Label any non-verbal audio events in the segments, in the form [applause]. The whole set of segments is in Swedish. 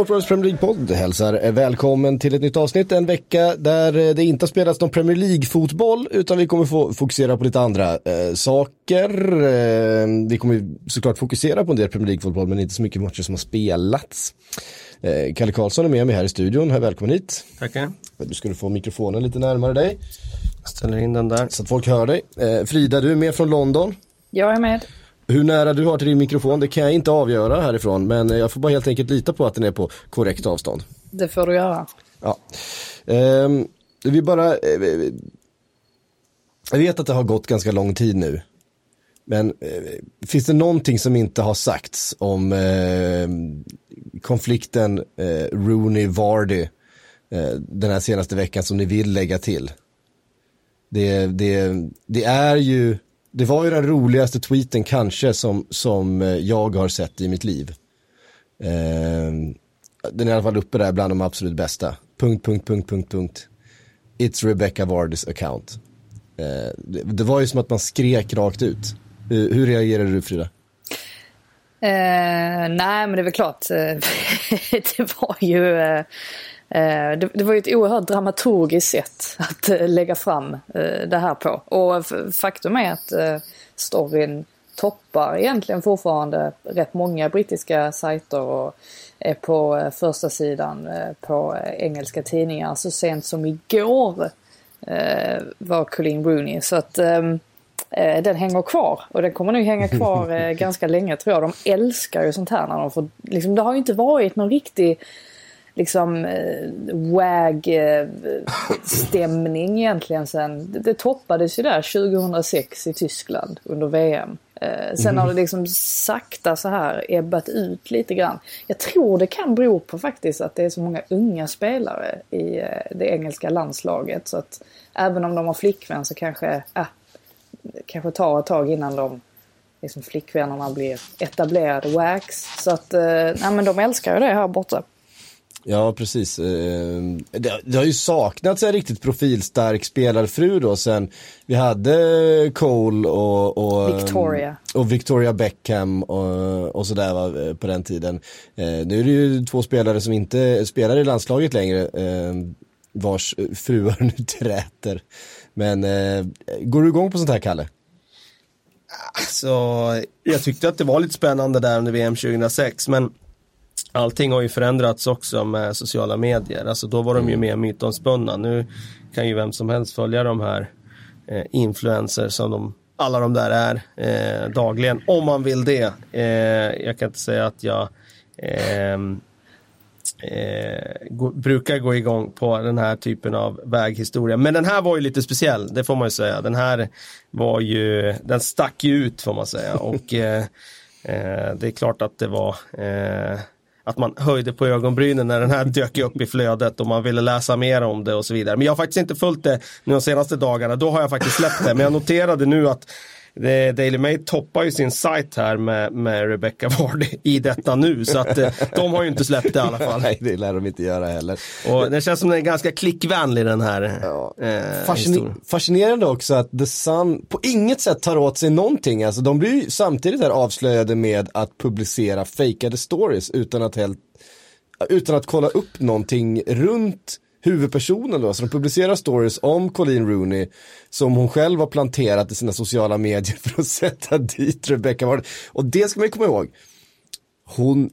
Sportbladets Premier League-podd hälsar välkommen till ett nytt avsnitt. En vecka där det inte har spelats någon Premier League-fotboll utan vi kommer få fokusera på lite andra eh, saker. Eh, vi kommer såklart fokusera på en del Premier League-fotboll men inte så mycket matcher som har spelats. Eh, Kalle Karlsson är med mig här i studion. Här, välkommen hit. Tackar. Du skulle få mikrofonen lite närmare dig. Jag ställer in den där. Så att folk hör dig. Eh, Frida, du är med från London. Jag är med. Hur nära du har till din mikrofon det kan jag inte avgöra härifrån men jag får bara helt enkelt lita på att den är på korrekt avstånd. Det får du göra. Ja. Um, vi bara, uh, jag vet att det har gått ganska lång tid nu. Men uh, finns det någonting som inte har sagts om uh, konflikten Rooney-Vardy den här senaste veckan som ni vill lägga till? Det, det, det är ju det var ju den roligaste tweeten kanske som, som eh, jag har sett i mitt liv. Eh, den är i alla fall uppe där bland de absolut bästa. Punkt, punkt, punkt, punkt, punkt. It's Rebecca Vardys account. Eh, det, det, var ju som att man skrek rakt ut. Hur, hur reagerade du Frida? Eh, nej men det är väl klart. Eh, [laughs] det var ju Eh, det, det, var ju ett oerhört dramaturgiskt sätt att eh, lägga fram eh, det här på. Och faktum är att storyn toppar egentligen fortfarande rätt många brittiska sajter och är på första sidan på engelska tidningar. Så sent som igår var Colleen Rooney. Så att den hänger kvar och den kommer nog hänga kvar [laughs] ganska länge tror jag. De älskar ju sånt här när de får, liksom, det har ju inte varit någon riktig liksom eh, WAG-stämning egentligen sen. Det, det toppades ju där 2006 i Tyskland under VM. Eh, sen har det liksom sakta så här ebbat ut lite grann. Jag tror det kan bero på faktiskt att det är så många unga spelare i eh, det engelska landslaget. Så att även om de har flickvän så kanske, äh, kanske tar ett tag innan de liksom flickvännerna blir etablerade wax. Så att, eh, nej men de älskar ju det här borta. Ja, precis. Eh, det, har ju saknats en riktigt profilstark spelarfru då sen vi hade Cole och, och Victoria. och Victoria Beckham och, och sådär va, eh, på den tiden. Eh, nu är det ju två spelare som inte spelar i landslaget längre vars fruar [laughs] nu träter. Men går du igång på sånt här Kalle? Alltså, jag tyckte att det var lite spännande där under VM 2006 men allting har ju förändrats också med sociala medier. Alltså då var de ju mm. mer mytomspunna. Nu kan ju vem som helst följa de här eh, influencers som de, alla de där är eh, dagligen. Om man vill det. Eh, jag kan inte säga att jag ehm, eh, gå, brukar gå igång på den här typen av väghistoria. Men den här var ju lite speciell, det får man ju säga. Den här var ju, den stack ju ut får man säga. Och eh, det är klart att det var att man höjde på ögonbrynen när den här dök upp i flödet och man ville läsa mer om det och så vidare. Men jag har faktiskt inte följt det nu de senaste dagarna, då har jag faktiskt släppt det. Men jag noterade nu att Daily Mail toppar ju sin sajt här med, med Rebecca Vardy i detta nu. Så att eh, de har ju inte släppt det i alla fall. [laughs] Nej, det lär de inte göra heller. Och det känns som den är ganska klickvänlig den här ja. eh, Fasciner Fascinerande också att The Sun på inget sätt tar åt sig någonting. Alltså de blir ju samtidigt här avslöjade med att publicera fejkade stories utan att helt utan att kolla upp någonting runt huvudpersonen då, så de publicerar stories om Colleen Rooney som hon själv har planterat i sina sociala medier för att sätta dit Rebecca Vardy. Och det ska man ju komma ihåg. Hon,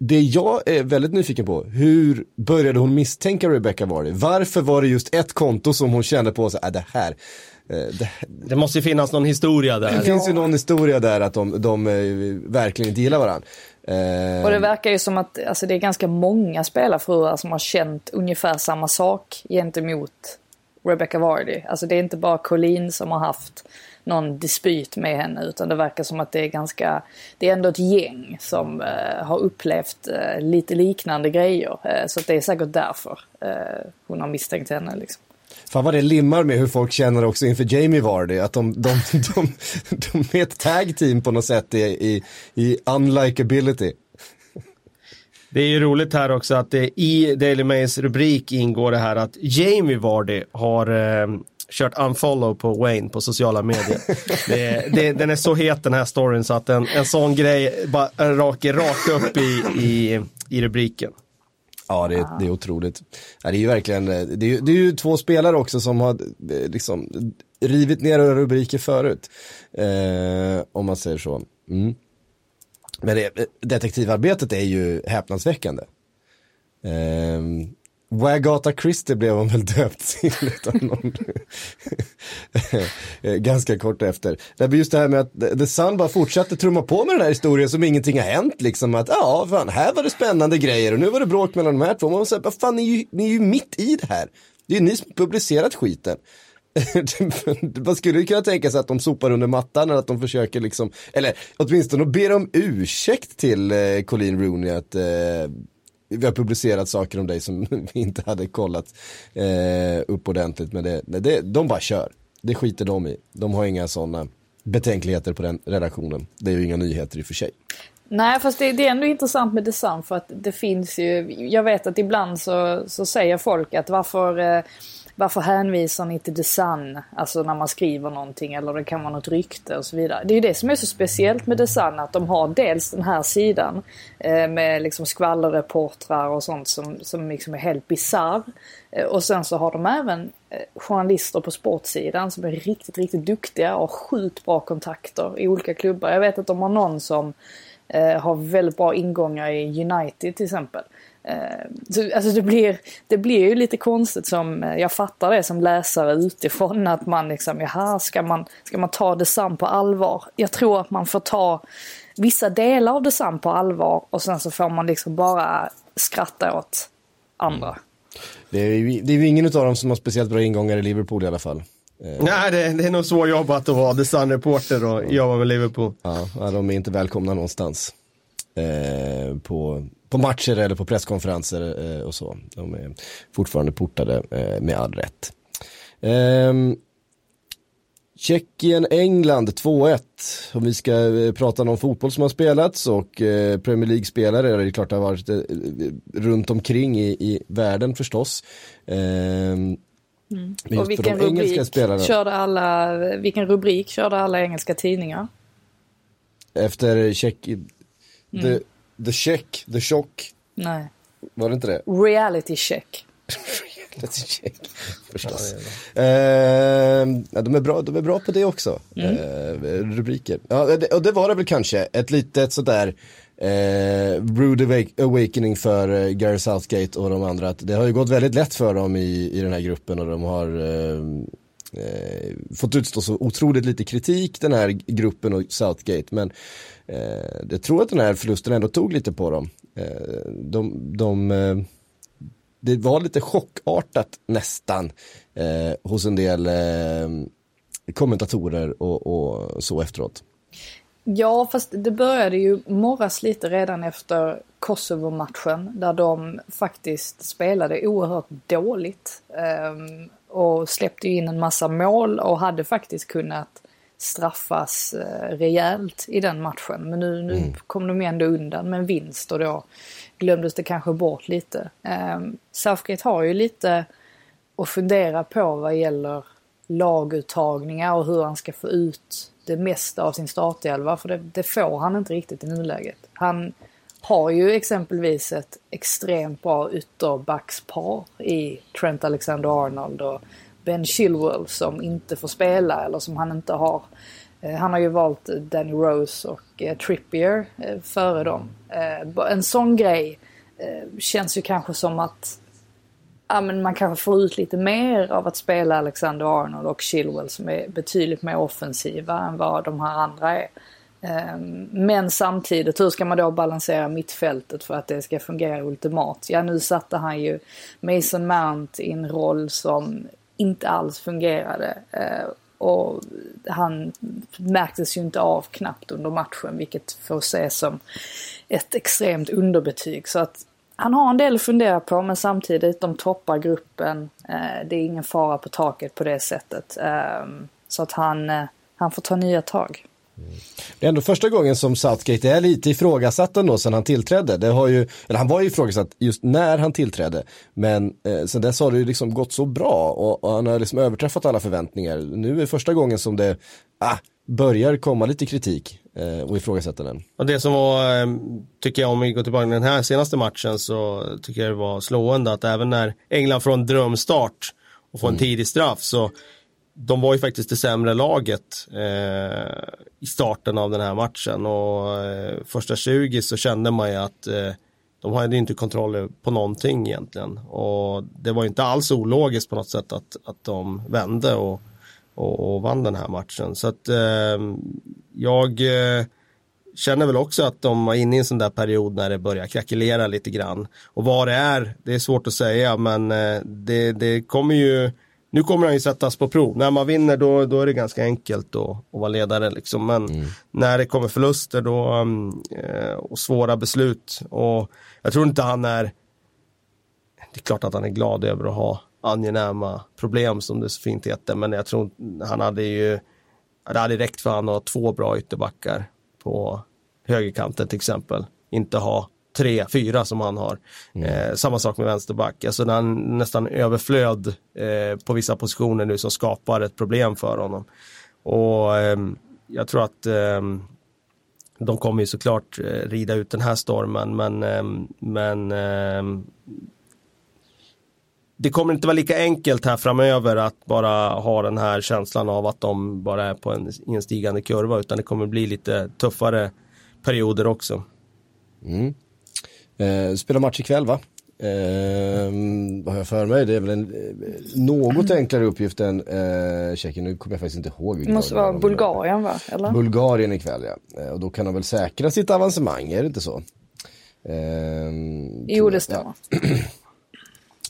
det jag är väldigt nyfiken på, hur började hon misstänka Rebecca Vardy? Varför var det just ett konto som hon kände på sig, äh, det här, äh, det, det, måste ju finnas någon historia där. Det finns ju någon historia där att de, de, de eh, verkligen inte gillar varandra. Eh, och det verkar ju som att alltså, det är ganska många spelarfruar som har känt ungefär samma sak gentemot Rebecca Vardy. Alltså det är inte bara Colleen som har haft någon dispyt med henne utan det verkar som att det är ganska, det är ändå ett gäng som eh, har upplevt eh, lite liknande grejer. Eh, så det är säkert därför eh, hon har misstänkt henne liksom. Fan vad det limmar med hur folk känner också inför Jamie Vardy. Att de, de, de, de är ett tag team på något sätt i, i, i unlikability. Det är ju roligt här också att det i Daily Mails rubrik ingår det här att Jamie Vardy har eh, kört unfollow på Wayne på sociala medier. [laughs] det, det, den är så het den här storyn så att en, en sån grej bara raker rakt upp i, i, i rubriken. Ja, det är, det är otroligt. Ja, det är ju verkligen, eh, det är, det är ju två spelare också som har eh, liksom rivit ner rubriker förut. Eh, om man säger så. Mm. Men det, eh, detektivarbetet är ju häpnadsväckande. Eh, Wagata Christie blev hon väl döpt till någon. Eh, ganska kort efter. Det blir just det här med att The Sun bara fortsatte trumma på med den här historien som ingenting har hänt liksom. Att ja, fan, här var det spännande grejer och nu var det bråk mellan de här två. Man säger, vad fan, ni är, ju, ni är ju mitt i det här. Det är ju ni som publicerat skiten. [laughs] Man skulle kunna tänka sig att de sopar under mattan eller att de försöker liksom, eller åtminstone ber om ursäkt till eh, Colleen Rooney att eh, vi har publicerat saker om dig som [laughs] vi inte hade kollat eh, upp ordentligt. Men det, det, de bara kör. Det skiter de i. De har inga sådana betänkligheter på den redaktionen. Det är ju inga nyheter i och för sig. Nej, fast det, det, är ändå intressant med design för att det finns ju, jag vet att ibland så, så säger folk att varför eh, varför hänvisar ni till The Sun? Alltså när man skriver någonting eller det kan vara något rykte och så vidare. Det är ju det som är så speciellt med The Sun att de har dels den här sidan eh, med liksom skvallerreportrar och sånt som, som liksom är helt bisarr. Eh, och sen så har de även eh, journalister på sportsidan som är riktigt, riktigt duktiga och har sjukt bra kontakter i olika klubbar. Jag vet att de har någon som eh, har väldigt bra ingångar i United till exempel. Eh, så, alltså det blir, det blir ju lite konstigt som, eh, jag fattar det som läsare utifrån att man liksom, jaha, ska man, ska man ta detsamma på allvar? Jag tror att man får ta vissa delar av detsamma på allvar och sen så får man liksom bara skratta åt andra. Mm. Det är, ju, det är ju ingen av dem som har speciellt bra ingångar i Liverpool i alla fall. Eh. Nej, det, det är nog svårjobbat att vara The Sun-reporter och jobba med Liverpool. Ja, de är inte välkomna någonstans. Eh, på, på matcher eller på presskonferenser eh, och så. De är fortfarande portade eh, med all rätt. Ehm, Tjeckien, England 2-1. Om vi ska eh, prata om fotboll som har spelats och eh, Premier League-spelare, det är klart det har varit eh, runt omkring i, i världen förstås. Ehm, mm. Och vilken rubrik, körde alla, vilken rubrik körde alla engelska tidningar? Efter Tjeckien Mm. The, check, the chock. Nej. Var det inte det? Reality check. Reality check, förstås. Ja, eh, de, är bra, de är bra på det också, mm. eh, rubriker. Ja, det, och det var det väl kanske, ett litet sådär eh, rude awakening för eh, Gary Southgate och de andra. Att det har ju gått väldigt lätt för dem i, i den här gruppen och de har eh, fått utstå så otroligt lite kritik den här gruppen och Southgate. Men eh, jag tror att den här förlusten ändå tog lite på dem. Eh, de, de eh, det var lite chockartat nästan eh, hos en del eh, kommentatorer och, och så efteråt. Ja, fast det började ju morras lite redan efter Kosovo-matchen där de faktiskt spelade oerhört dåligt. Um, och släppte in en massa mål och hade faktiskt kunnat straffas eh, rejält i den matchen. Men nu, nu mm. kom de ändå undan med en vinst och då glömdes det kanske bort lite. Eh, Southgate har ju lite att fundera på vad gäller laguttagningar och hur han ska få ut det mesta av sin startelva. För det, det får han inte riktigt i nuläget. Han har ju exempelvis ett extremt bra ytterbackspar i Trent Alexander-Arnold och Ben Chilwell som inte får spela eller som han inte har. Eh, han har ju valt Danny Rose och eh, Trippier eh, före dem. En sån grej känns ju kanske som att ja, men man kanske får ut lite mer av att spela Alexander Arnold och Chilwell som är betydligt mer offensiva än vad de här andra är. Ehm, men samtidigt, hur ska man då balansera mittfältet för att det ska fungera ultimat? Ja, nu satte han ju Mason Mount i en roll som inte alls fungerade. Eh, och han märktes ju inte av knappt under matchen, vilket får ses som ett extremt underbetyg. Så att han har en del att fundera på, men samtidigt, de toppar gruppen. Eh, det är ingen fara på taket på det sättet. Ehm, så att han, eh, han får ta nya tag. Det är ändå första gången som Southgate är lite ifrågasatt ändå sedan han tillträdde. Det har ju, eller han var ju ifrågasatt just när han tillträdde. Men eh, sen dess har det ju liksom gått så bra och, och han har liksom överträffat alla förväntningar. Nu är första gången som det ah, börjar komma lite kritik eh, och ifrågasätta den. Och det som var, eh, tycker jag om vi går tillbaka till den här senaste matchen så tycker jag det var slående att även när England får en drömstart och får en tidig straff så de var ju faktiskt det sämre laget eh, i starten av den här matchen. Och eh, första 20 så kände man ju att eh, de hade inte kontroll på någonting egentligen. Och det var ju inte alls ologiskt på något sätt att, att de vände och, och, och vann den här matchen. Så att eh, jag eh, känner väl också att de var inne i en sån där period när det börjar krackelera lite grann. Och vad det är, det är svårt att säga men eh, det, det kommer ju nu kommer han ju sättas på prov. När man vinner då, då är det ganska enkelt då, att vara ledare. Liksom. Men mm. när det kommer förluster då, um, och svåra beslut. Och jag tror inte han är... Det är klart att han är glad över att ha angenäma problem som det så fint heter. Men jag tror han hade ju... Det hade räckt för han att ha två bra ytterbackar på högerkanten till exempel. Inte ha tre, fyra som han har. Mm. Eh, samma sak med vänsterback, alltså när han nästan överflöd eh, på vissa positioner nu som skapar ett problem för honom. Och eh, jag tror att ehm, de kommer ju såklart eh, rida ut den här stormen men, ehm, men ehm, det kommer inte vara lika enkelt här framöver att bara ha den här känslan av att de bara är på en, i en stigande kurva utan det kommer bli lite tuffare perioder också. Mm. Eh, spelar match ikväll va? Eh, vad har jag för mig? Det är väl en eh, något enklare uppgift än eh, Tjeckien. Nu kommer jag faktiskt inte ihåg. Det måste vara Bulgarien va? Eller? Bulgarien ikväll ja. Eh, och då kan de väl säkra sitt avancemang, är det inte så? Eh, jo, det stämmer. Ja. [clears throat]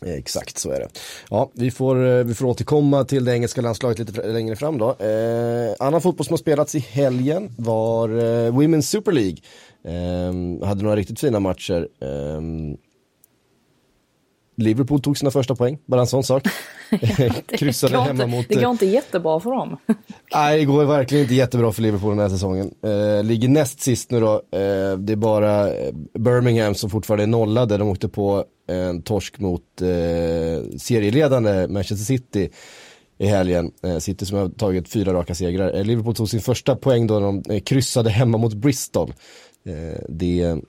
Exakt så är det. Ja, vi får, eh, vi får återkomma till det engelska landslaget lite längre fram då. Eh, annan fotboll som har spelats i helgen var eh, Women's Super League. Um, hade några riktigt fina matcher. Um, Liverpool tog sina första poäng, bara en sån sak. [laughs] ja, [laughs] Kryssade hemma inte, mot... Det går inte jättebra för dem. [laughs] nej, det går verkligen inte jättebra för Liverpool den här säsongen. Uh, ligger näst sist nu då. Uh, det är bara eh, Birmingham som fortfarande är nollade. De åkte på en torsk mot uh, serieledande Manchester City i helgen. City som har tagit fyra raka segrar. Liverpool tog sin första poäng då de kryssade hemma mot Bristol. Eh, det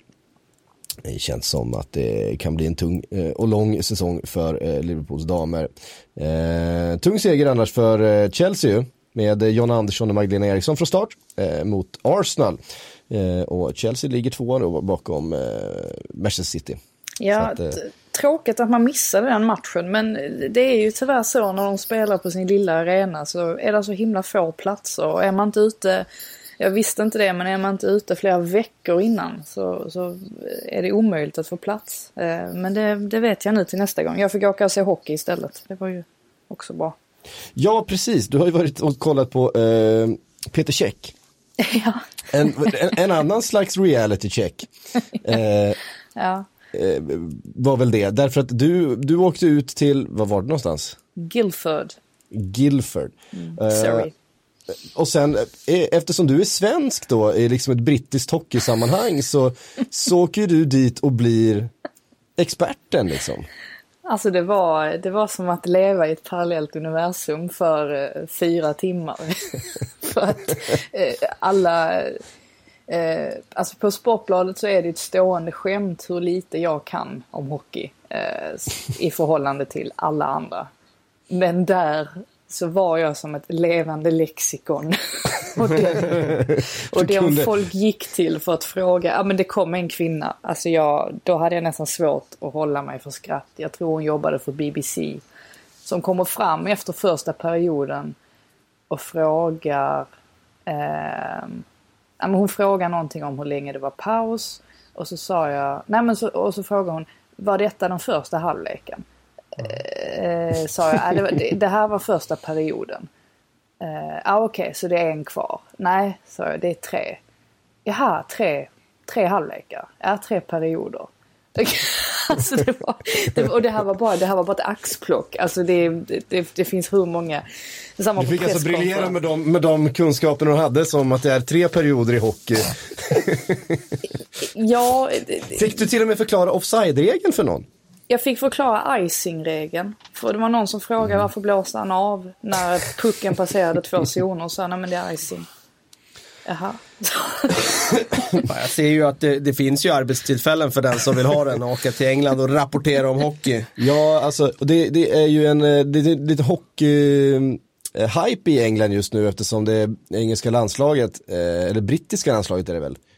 känns som att det kan bli en tung eh, och lång säsong för eh, Liverpools damer. Tung seger annars för Chelsea med John Andersson och Magdalena Eriksson från start mot Arsenal. Och Chelsea ligger tvåa då bakom Manchester City. Ja, att, tråkigt att man missade den matchen men det är ju tyvärr så när de spelar på sin lilla arena så är det så himla få platser och är man inte ute jag visste inte det men är man inte ute flera veckor innan så, så är det omöjligt att få plats. Eh, men det, det, vet jag nu till nästa gång. Jag fick åka och se hockey istället. Det var ju också bra. Ja precis, du har ju varit och kollat på eh, Peter Käck. [laughs] ja. en, en, en, annan slags reality check. [laughs] Eh, ja. Eh, var väl det, därför att du, du åkte ut till, var var det någonstans? Guildford. Guildford. Mm, sorry och sen eh, eftersom du är svensk då i liksom ett brittiskt hockeysammanhang så, så åker du dit och blir experten liksom. Alltså det var, det var som att leva i ett parallellt universum för uh, fyra timmar. [laughs] för att uh, alla, uh, alltså på Sportbladet så är det ett stående skämt hur lite jag kan om hockey i förhållande till alla andra. Men där så var jag som ett levande lexikon. [laughs] och det, och det folk gick till för att fråga, ja men det kom en kvinna, alltså jag, då hade jag nästan svårt att hålla mig för skratt. Jag tror hon jobbade för BBC. Som kommer fram efter första perioden och frågar, eh, ja, men hon frågar någonting om hur länge det var paus. Och så sa jag, nej men så, och så frågar hon, var detta den första halvleken? Eh, sa jag, det, det, det, här var första perioden. Eh, ah, Okej, okay, så det är en kvar. Nej, sa jag, det är tre. Jaha, tre, tre halvlekar. Ja, tre perioder. [laughs] alltså det var, det, och det här var bara, det här var bara ett axplock. Alltså det, det, det finns hur många. Samma du fick alltså briljera med de, med de kunskaperna du hade som att det är tre perioder i hockey. ja. [laughs] Fick du till och med förklara offside-regeln för någon? Jag fick förklara icing-regeln. För det var någon som frågade mm. varför blåste han av när pucken passerade två zoner och sa nej men det är icing. Jaha. [laughs] Jag ser ju att det, det, finns ju arbetstillfällen för den som vill ha den och åka till England och rapportera om hockey. Ja, alltså det, det är ju en, det, det, lite hockey eh, hype i England just nu eftersom det engelska landslaget, eh, eller brittiska landslaget är det väl, Eh,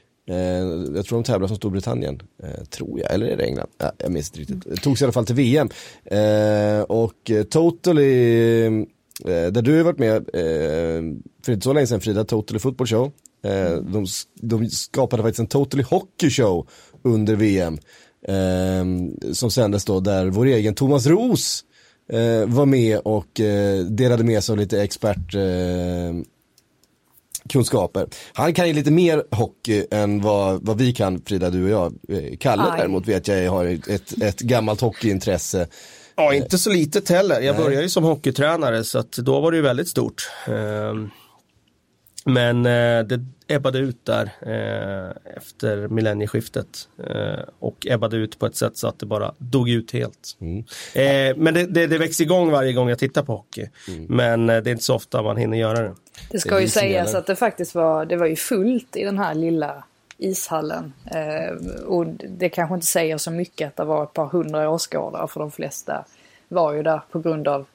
jag tror de tävlar som Storbritannien, eh, tror jag, eller är det England? Ja, jag minns inte riktigt. Det togs i alla fall till VM. Eh, och Totally, där du har varit med för inte så länge sedan Frida, Totally Football Show. de, de skapade faktiskt en Totally Hockey Show under VM. som sändes då där vår egen Thomas Ros var med och delade med sig av lite expert kunskaper. Han kan ju lite mer hockey än vad, vad vi kan, Frida, du och jag. Eh, Kalle Aj. däremot vet jag har ett, ett gammalt hockeyintresse. Ja, inte så litet heller. Jag Nej. började ju som hockeytränare så att då var det ju väldigt stort. Ehm, men eh, det ebbade ut där eh, efter millennieskiftet och ebbade ut på ett sätt så att det bara dog ut helt. Mm. men det, det, det växer igång varje gång jag tittar på hockey. Mm. Men det är inte så ofta man hinner göra det. Det ska det ju sägas att det faktiskt var, det var ju fullt i den här lilla ishallen. Eh, och det kanske inte säger så mycket att det var ett par hundra åskådare för de flesta var ju där på grund av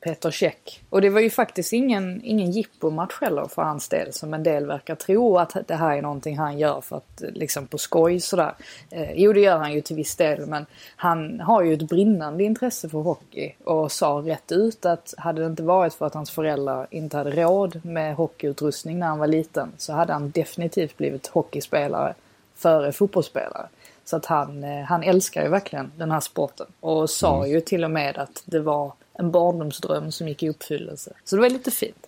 Peter Käck. Och det var ju faktiskt ingen, ingen jippomatch heller för hans del som en del verkar tro att det här är någonting han gör för att liksom på skoj sådär. Eh, jo det gör han ju till viss del men han har ju ett brinnande intresse för hockey och sa rätt ut att hade det inte varit för att hans föräldrar inte hade råd med hockeyutrustning när han var liten så hade han definitivt blivit hockeyspelare före fotbollsspelare. Så att han, eh, han älskar ju verkligen den här sporten och sa mm. ju till och med att det var en barndomsdröm som gick i uppfyllelse. Så det var lite fint.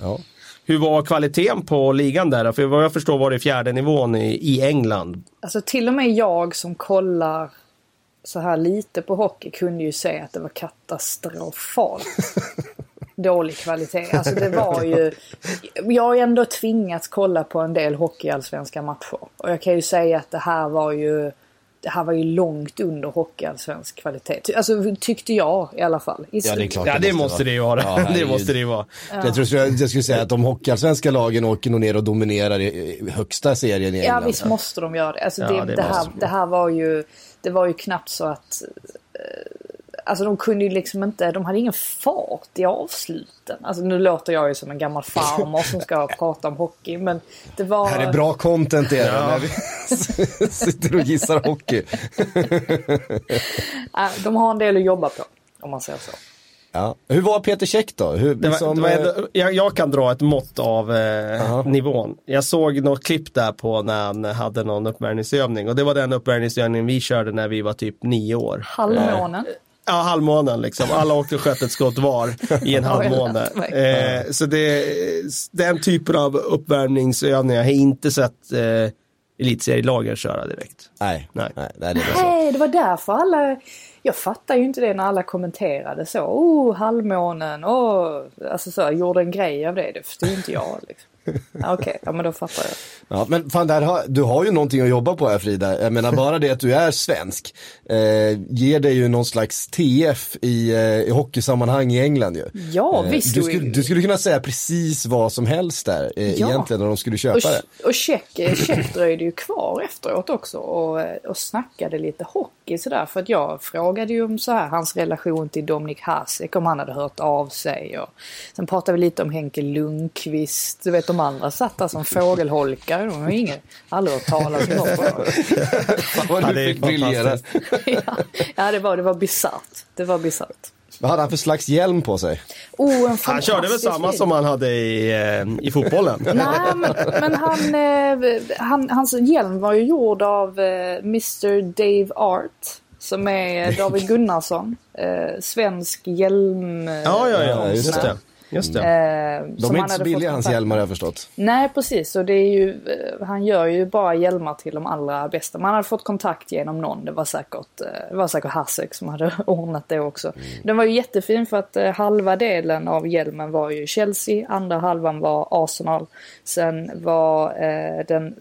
Ja. Hur var kvaliteten på ligan där? För vad jag förstår var det fjärde nivån i, i England. Alltså till och med jag som kollar så här lite på hockey kunde ju säga att det var katastrofalt [laughs] dålig kvalitet. Alltså det var ju... Jag har ändå tvingats kolla på en del hockeyallsvenska matcher. Och jag kan ju säga att det här var ju det här var ju långt under hockeyallsvensk kvalitet. Alltså tyckte jag i alla fall. I ja, det är klart. Ja, det, måste det ju vara. Ja, [laughs] det måste det ju vara. Ja. Jag, tror, jag skulle säga att de hockeyallsvenska lagen åker nog ner och dominerar i högsta serien i England. Ja, visst måste de göra det. Alltså, det, det, det här, det här var ju, det var ju knappt så att eh, Alltså de kunde ju liksom inte, de hade ingen fart i avsluten. Alltså nu låter jag ju som en gammal farmor som ska [laughs] prata om hockey men det var... Det här är bra content det ja. när vi [laughs] sitter och gissar hockey. [laughs] de har en del att jobba på om man säger så. Ja. Hur var Peter Käck då? Hur, det var, liksom, det var ändå, eh, jag, jag, kan dra ett mått av eh, nivån. Jag såg något klipp där på när han hade någon uppvärmningsövning och det var den uppvärmningsövningen vi körde när vi var typ nio år. Halvmånen. Ja, halvmånen liksom. Alla åkte och sköt ett skott var i en [laughs] halvmåne. Eh, så det, den typen av uppvärmningsövningar har jag inte sett eh, elitserielagen köra direkt. Nej, nej. nej, det, nej det var därför alla, jag fattar ju inte det när alla kommenterade så. Oh, halvmånen, oh, alltså så, gjorde en grej av det. Det förstod inte jag. Liksom. Okej, okay, ja men då fattar jag. Ja, men fan, där har, du har ju någonting att jobba på här Frida. Jag menar bara det att du är svensk eh, ger dig ju någon slags TF i, eh, i hockeysammanhang i England ju. Ja, eh, visst. Du skulle, du skulle kunna säga precis vad som helst där eh, ja. egentligen när de skulle köpa och, det. Och Check, eh, Check dröjde ju kvar efteråt också och, eh, och snackade lite hockey sådär. För att jag frågade ju om så här, hans relation till Dominik Hasek, om han hade hört av sig. Och sen pratade vi lite om Henke Lundqvist. Du vet, de andra satt där som fågelholkar. De har ingen, aldrig hört talas om dem. [laughs] Vad du fick briljera. [laughs] ja, det var, det var bisarrt. Det var bisarrt. Vad hade han för slags hjälm på sig? Oh, han körde väl samma film. som han hade i, eh, i fotbollen? [laughs] Nej, men, men han, eh, han, hans hjälm var ju gjord av eh, Mr Dave Art. Som är David Gunnarsson. svensk hjälm... Ja, ja, ja, just det. Just det. Eh, De är inte så billiga hans hjälmar har jag förstått. Nej, precis. Och det är ju, eh, han gör ju bara hjälmar till de allra bästa. Man hade fått kontakt genom någon. Det var säkert, eh, det var säkert Hasek som hade [laughs] ordnat det också. Den var ju jättefin för att eh, halva delen av hjälmen var ju Chelsea, andra halvan var Arsenal. Sen var eh, den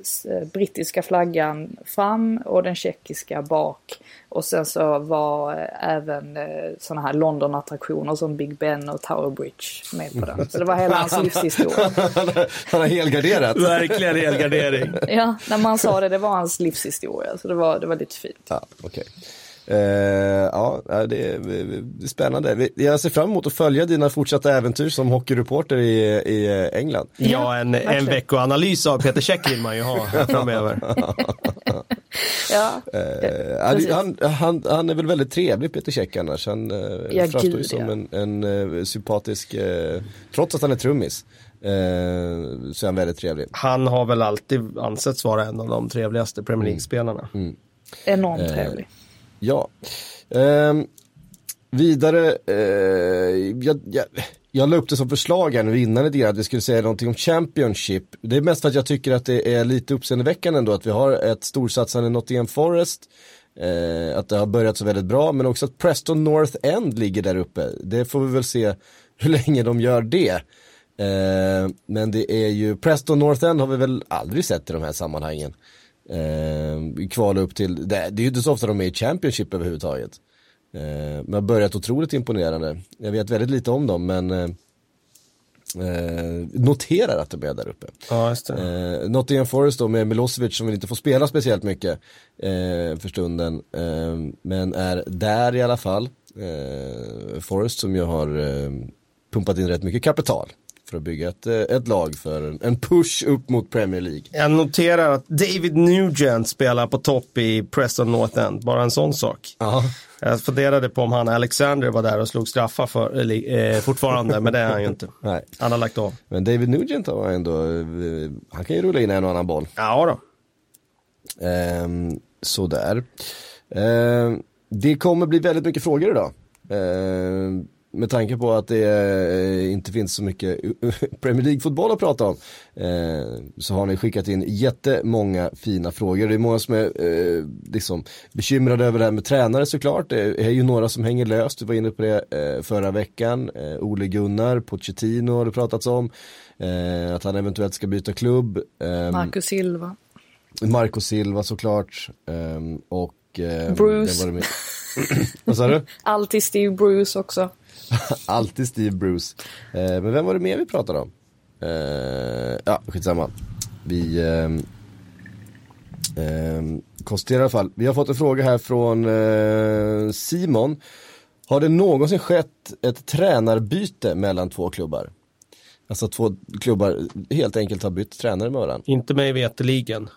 brittiska flaggan fram och den tjeckiska bak. Och sen så var eh, även eh, sådana här London-attraktioner som Big Ben och Tower Bridge med på den. Så det var hela hans [laughs] livshistoria. han, har, han har helgarderat. Verkligen helgardering. Ja, när man sa det, det var hans livshistoria. Så det var, det var lite fint. Ja, okej. Eh, ja, det är, det är spännande. Jag ser fram emot att följa dina fortsatta äventyr som hockeyreporter i, i England. Ja, en, en veckoanalys av Peter Käck vill man ju ha [laughs] framöver. Ja, Eh, han, han, han är väl väldigt trevlig Peter Käck annars. Han eh, Ja, framstår ju som ja. en, en eh, sympatisk, eh, trots att han är trummis, eh, så är han väldigt trevlig. Han har väl alltid ansetts vara en av de trevligaste Premier League-spelarna. enormt Eh, trevlig. Ja. Ehm, vidare, eh, jag, jag, jag la upp det som förslag här nu innan lite grann att vi skulle säga någonting om Championship. Det är mest för att jag tycker att det är lite uppseendeväckande ändå att vi har ett storsatsande Nottingham Forest. Eh, att det har börjat så väldigt bra men också att Preston North End ligger där uppe. Det får vi väl se hur länge de gör det. Eh, men det är ju, Preston North End har vi väl aldrig sett i de här sammanhangen. Eh, kvala upp till, det, det är ju inte så ofta de är i Championship överhuvudtaget. Eh, men har börjat otroligt imponerande. Jag vet väldigt lite om dem men eh, eh, noterar att de är där uppe. Ja, just det. Eh, Nottingham Forest då med Milosevic som inte får spela speciellt mycket eh, för stunden. Eh, men är där i alla fall. Eh, Forest som ju har pumpat in rätt mycket kapital för att bygga ett, eh, ett lag för en, en push upp mot Premier League. Jag noterar att David Nugent spelar på topp i Preston North End, bara en sån sak. Ja. Jag funderade på om han Alexander var där och slog straffar för, eller, eh, fortfarande, men det är han ju inte. [laughs] Nej. Han har lagt av. Men David Nugent har ändå, eh, han kan ju rulla in en och annan boll. Ja då. Ehm, sådär. Ehm, det kommer bli väldigt mycket frågor idag. Ehm, med tanke på att det eh, inte finns så mycket Premier League-fotboll att prata om. ehm, så har ni skickat in jättemånga fina frågor. Det är många som är eh, liksom bekymrade över det här med tränare såklart. Det är ju några som hänger löst. Du var inne på det eh, förra veckan. Eh, Ole Gunnar, Pochettino har det pratats om. Eh, att han eventuellt ska byta klubb. Marcus Silva. Marco Silva såklart. och Bruce. [clears throat] Vad sa du? Alltid Steve Bruce också. [laughs] Alltid Steve Bruce. Eh, men vem var det mer vi pratade om? Eh, ja, skitsamma. Vi ehm, ehm, konstaterar i alla fall. Vi har fått en fråga här från eh, Simon. Har det någonsin skett ett tränarbyte mellan två klubbar? Alltså två klubbar helt enkelt har bytt tränare med varandra. Inte mig veterligen.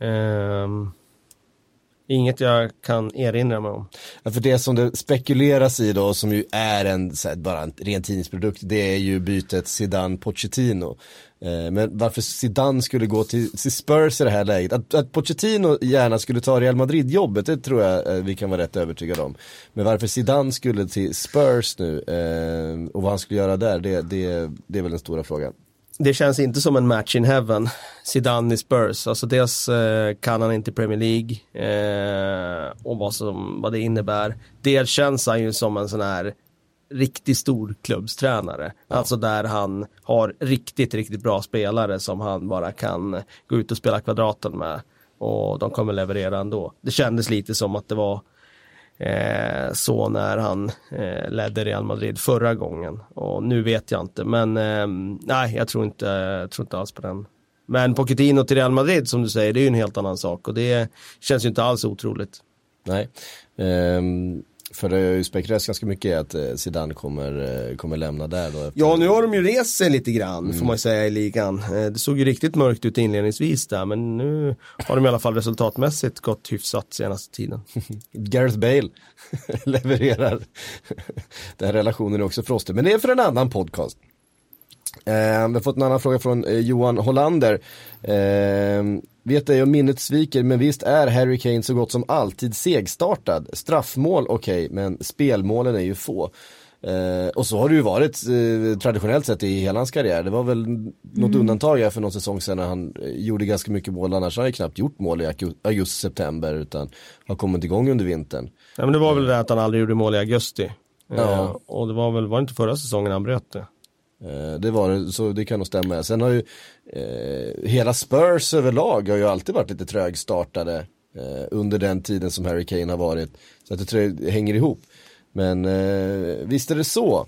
Ehm, inget jag kan erinra mig om. Ja, för det som det spekuleras i då, som ju är en, så här, bara en ren tidningsprodukt, det är ju bytet Zidane-Pochettino. Eh, men varför Zidane skulle gå till, till Spurs i det här läget, att, att Pochettino gärna skulle ta Real Madrid-jobbet, det tror jag eh, vi kan vara rätt övertygade om. Men varför Zidane skulle till Spurs nu eh, och vad han skulle göra där, det, det, det är väl den stora frågan. Det känns inte som en match in heaven. Zidane i Spurs. Alltså dels eh, kan han inte Premier League eh, och vad, som, vad det innebär. Dels känns han ju som en sån här riktigt stor klubbstränare. Alltså där han har riktigt, riktigt bra spelare som han bara kan gå ut och spela kvadraten med. Och de kommer leverera ändå. Det kändes lite som att det var eh, så när han eh, ledde Real Madrid förra gången. Och nu vet jag inte, men eh, nej, jag tror inte, jag tror inte alls på den. Men Pochettino till Real Madrid som du säger, det är ju en helt annan sak och det känns ju inte alls otroligt. Nej. Um för det har ju spekulerats ganska mycket att eh, Zidane kommer, eh, kommer lämna där då. efter- Ja, nu har de ju rest sig lite grann får man säga i ligan. Eh, Det såg ju riktigt mörkt ut inledningsvis där, men nu har de i alla fall resultatmässigt gått hyfsat senaste tiden. [laughs] Gareth Bale [laughs] levererar. Den här relationen är också frostig, men det är för en annan podcast. Eh, vi har fått en annan fråga från eh, Johan Hollander. Eh, vet ej om minnet sviker, men visst är Harry Kane så gott som alltid segstartad. Straffmål okej, men spelmålen är ju få. Eh, och så har det ju varit eh, traditionellt sett i hela hans karriär. Det var väl något undantag här för någon säsong sedan när han eh, gjorde ganska mycket mål. Annars har han ju knappt gjort mål i augu- augusti-september utan har kommit igång under vintern. Ja, men det var väl det att han aldrig gjorde mål i augusti. Ja. Eh, och det var väl, var det inte förra säsongen han bröt det? Eh, det var det, så det kan nog stämma. Sen har ju eh, hela Spurs överlag har ju alltid varit lite trögstartade eh, under den tiden som Harry Kane har varit. Så att det hänger ihop. Men eh, visst är det så.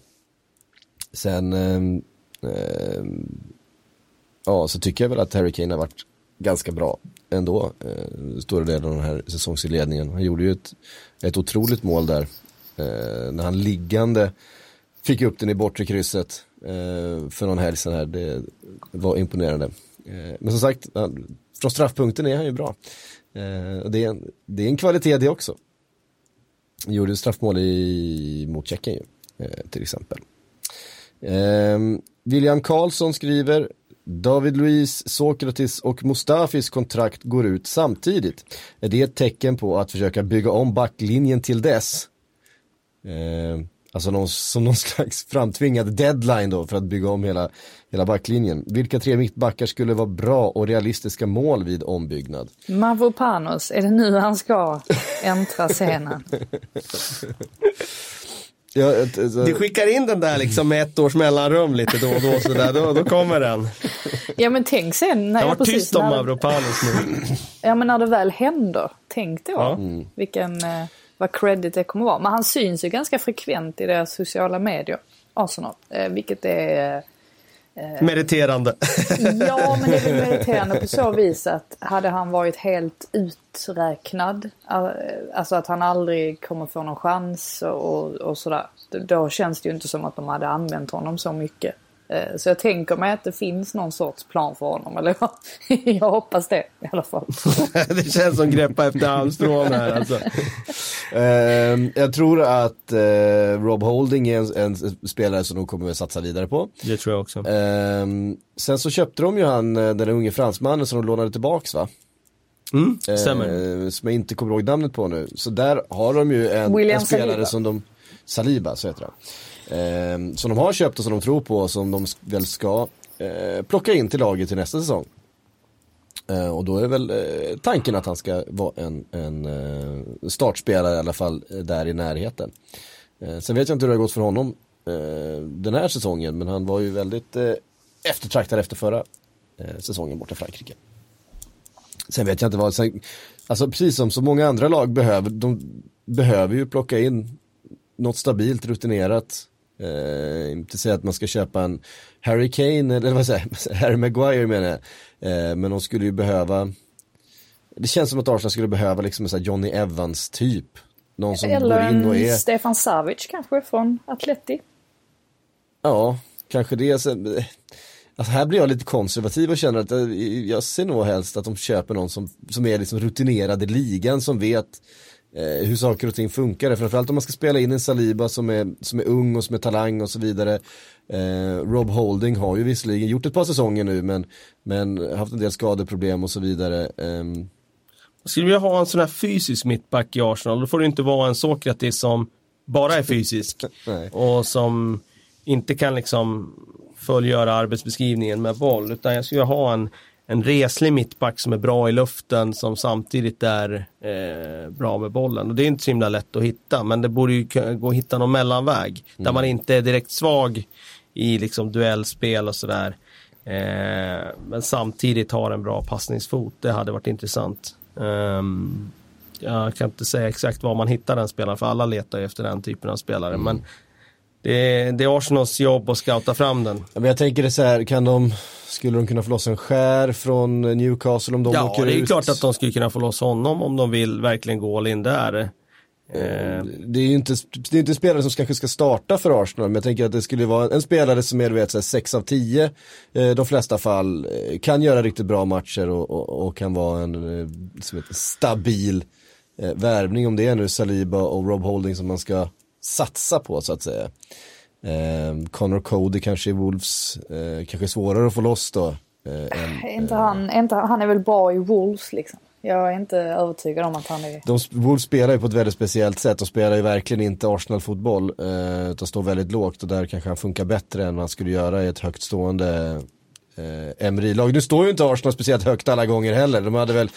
Sen, ehm, ehm, ja så tycker jag väl att Harry Kane har varit ganska bra ändå. Eh, stora delar av den här säsongsinledningen. Han gjorde ju ett, ett otroligt mål där. Eh, när han liggande fick upp den i bortre krysset Eh, för någon helg sedan här. Det var imponerande. Eh, men som sagt, från straffpunkten är han ju bra. Eh, och det, är en, det är en kvalitet det också. Han gjorde straffmål i, mot Tjeckien ju, eh, till exempel. Eh, William Karlsson skriver David Luiz, Sokratis och Mustafis kontrakt går ut samtidigt. Är det ett tecken på att försöka bygga om backlinjen till dess? Eh, alltså någon, som någon [laughs] slags framtvingad deadline då för att bygga om hela, hela backlinjen. Vilka tre mittbackar skulle vara bra och realistiska mål vid ombyggnad? Mavropanos, är det nu han ska äntra scenen? [laughs] Ja, ett, Du skickar in den där liksom med ett års mellanrum lite då och då så där, då, då kommer den. Ja men tänk sen när Jag jag var tyst om när, Mavropanos nu. Ja men när det väl händer, tänk då Ja. vilken, eh, vad credit det kommer vara. Men han syns ju ganska frekvent i deras sociala medier, Arsenal. Eh, vilket är Meriterande. [laughs] Ja, men det är väl [laughs] meriterande på så vis att hade han varit helt uträknad, eh, alltså att han aldrig kommer få någon chans och, och sådär. Då känns det ju inte som att de hade använt honom så mycket. Eh, Så jag tänker mig att det finns någon sorts plan för honom. Eller jag, [laughs] jag hoppas det i alla fall. [laughs] det känns som greppa efter halmstrån här alltså. Ehm, jag tror att eh, Rob Holding är en, en spelare som de kommer att satsa vidare på. Det tror jag också. Ehm, sen så köpte de ju han, eh, den unge fransmannen som de lånade tillbaks va? Mm, stämmer. Eh, som jag inte kommer ihåg namnet på nu. Så där har de ju en, en spelare Saliba. som de, Saliba så heter han. Eh, som de har köpt och som de tror på och som de väl ska eh, plocka in till laget till nästa säsong. Eh, och då är väl eh, tanken att han ska vara en, en eh, startspelare i alla fall eh, där i närheten. Eh, sen vet jag inte hur det har gått för honom eh, den här säsongen men han var ju väldigt eh, eftertraktad efter förra eh, säsongen borta i Frankrike. Sen vet jag inte vad, sen, alltså precis som så många andra lag behöver, de behöver ju plocka in något stabilt, rutinerat. Eh, inte säga att man ska köpa en Harry Kane, eller vad säger jag, [laughs] Harry Maguire menar jag. Eh, men de skulle ju behöva, det känns som att Arsenal skulle behöva liksom en sån här Johnny Evans typ. Någon som Eller går in och är, Stefan Savic kanske från Atleti. ja, kanske det. Alltså här blir jag lite konservativ och känner att eh, jag ser nog helst att de köper någon som, som är liksom rutinerad i ligan som vet eh, hur saker och ting funkar. Framförallt om man ska spela in en Saliba som är, som är ung och som är talang och så vidare. Eh, Rob Holding har ju visserligen gjort ett par säsonger nu men, men haft en del skadeproblem och så vidare. Jag skulle vilja ha en sån här fysisk mittback i Arsenal. Då får det inte vara en Sokratis som bara är fysisk. [laughs] Och som inte kan liksom fullgöra arbetsbeskrivningen med boll. Utan jag skulle ha en, en reslig mittback som är bra i luften som samtidigt är eh, bra med bollen. Och det är inte så himla lätt att hitta. Men det borde ju gå att hitta någon mellanväg. Där man inte är direkt svag i liksom duellspel och sådär. Eh, men samtidigt har en bra passningsfot. Det hade varit intressant. Ehm, jag kan inte säga exakt var man hittar den spelaren för alla letar ju efter den typen av spelare. Men det är, det är Arsenals jobb att scouta fram den. ja, men jag tänker det så här, kan de, skulle de kunna få loss en skär från Newcastle om de Ja, åker det är ut? klart att de skulle kunna få loss honom om de vill verkligen gå all in där. Eh, det är ju inte, det är inte spelare som kanske ska starta för Arsenal, men jag tänker att det skulle vara en spelare som är du vet, så här, 6 av 10, eh, de flesta fall, eh, kan göra riktigt bra matcher och, och, och kan vara en stabil värvning om det är nu Saliba och Rob Holding som man ska satsa på så att säga. Eh, Connor Cody kanske i Wolves, eh, kanske svårare att få loss då. Eh, än, inte han, är inte, han är väl bra i Wolves liksom. Jag är inte övertygad om att han är... De, Wolves spelar ju på ett väldigt speciellt sätt och spelar ju verkligen inte Arsenal-fotboll. Eh, utan står väldigt lågt och där kanske han funkar bättre än vad han skulle göra i ett högt stående eh, Emery-lag. Nu står ju inte Arsenal speciellt högt alla gånger heller. De hade väl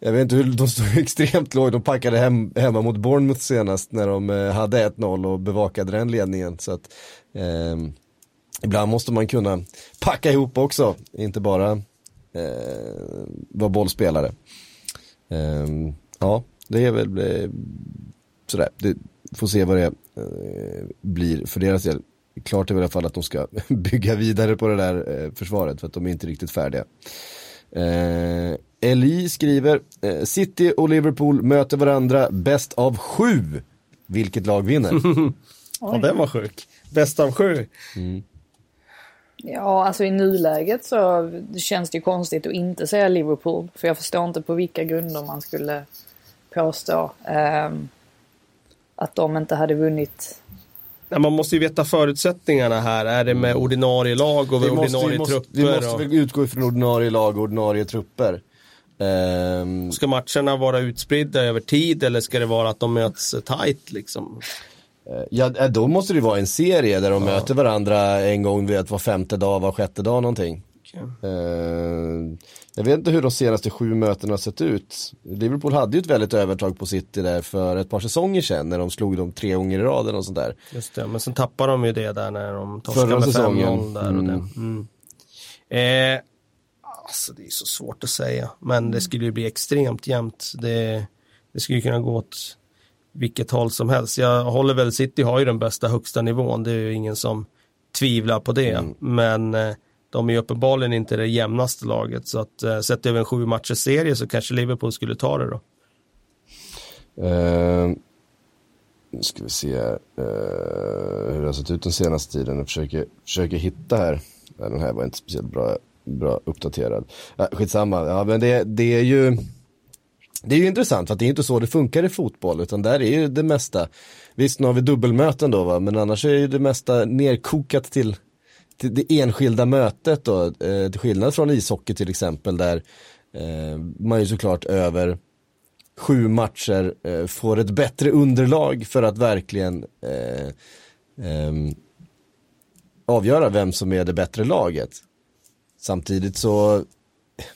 jag vet inte hur, de stod [laughs] extremt lågt, de packade hem, hemma mot Bournemouth senast när de eh, hade 1-0 och bevakade den ledningen. Så att, eh, ibland måste man kunna packa ihop också, inte bara eh, vara bollspelare. Eh, ja, det är väl eh, sådär, det, får se vad det eh, blir för deras del. Klart är väl i alla fall att de ska [laughs] bygga vidare på det där eh, försvaret för att de är inte riktigt färdiga. Eh, Eli skriver, eh, City och Liverpool möter varandra bäst av sju. Vilket lag vinner? [laughs] ja, den var sjuk. Bäst av sju. Mm. Ja, alltså i nuläget så känns det ju konstigt att inte säga Liverpool. För jag förstår inte på vilka grunder man skulle påstå eh, att de inte hade vunnit man måste ju veta förutsättningarna här. Är det med ordinarie lag och vi ordinarie måste, vi måste, trupper? Vi måste och... utgå ifrån ordinarie lag och ordinarie trupper. Um... Ska matcherna vara utspridda över tid eller ska det vara att de möts tight liksom? Eh, ja, eh, då måste det vara en serie där de ja. möter varandra en gång vet, var femte dag, var sjätte dag någonting. Okay. Uh, jag vet inte hur de senaste sju mötena har sett ut. Liverpool hade ju ett väldigt övertag på City där för ett par säsonger sedan när de slog dem tre gånger i rad och sånt där. Just det, men sen tappade de ju det där när de torskade med 5-0 där och det. Mm. mm. Eh, alltså det är så svårt att säga, men det skulle ju bli extremt jämnt. Det, det skulle kunna gå åt vilket håll som helst. Jag håller väl, City har ju den bästa högsta nivån, det är ju ingen som tvivlar på det, mm. men eh, de är ju uppenbarligen inte det jämnaste laget. Så att eh, sett över en sju matchers serie så kanske Liverpool skulle ta det då. Uh, nu ska vi se här. Uh, hur det har sett ut den senaste tiden. Jag försöker, försöker hitta här. Den här var inte speciellt bra, bra uppdaterad. Ja, skitsamma. Ja, men det, det är ju det är ju intressant för att det är inte så det funkar i fotboll utan där är ju det mesta. Visst nu har vi dubbelmöten då va men annars är ju det mesta nerkokat till det enskilda mötet då, eh, till skillnad från ishockey till exempel där eh, man ju såklart över sju matcher eh, får ett bättre underlag för att verkligen eh, eh, avgöra vem som är det bättre laget. Samtidigt så,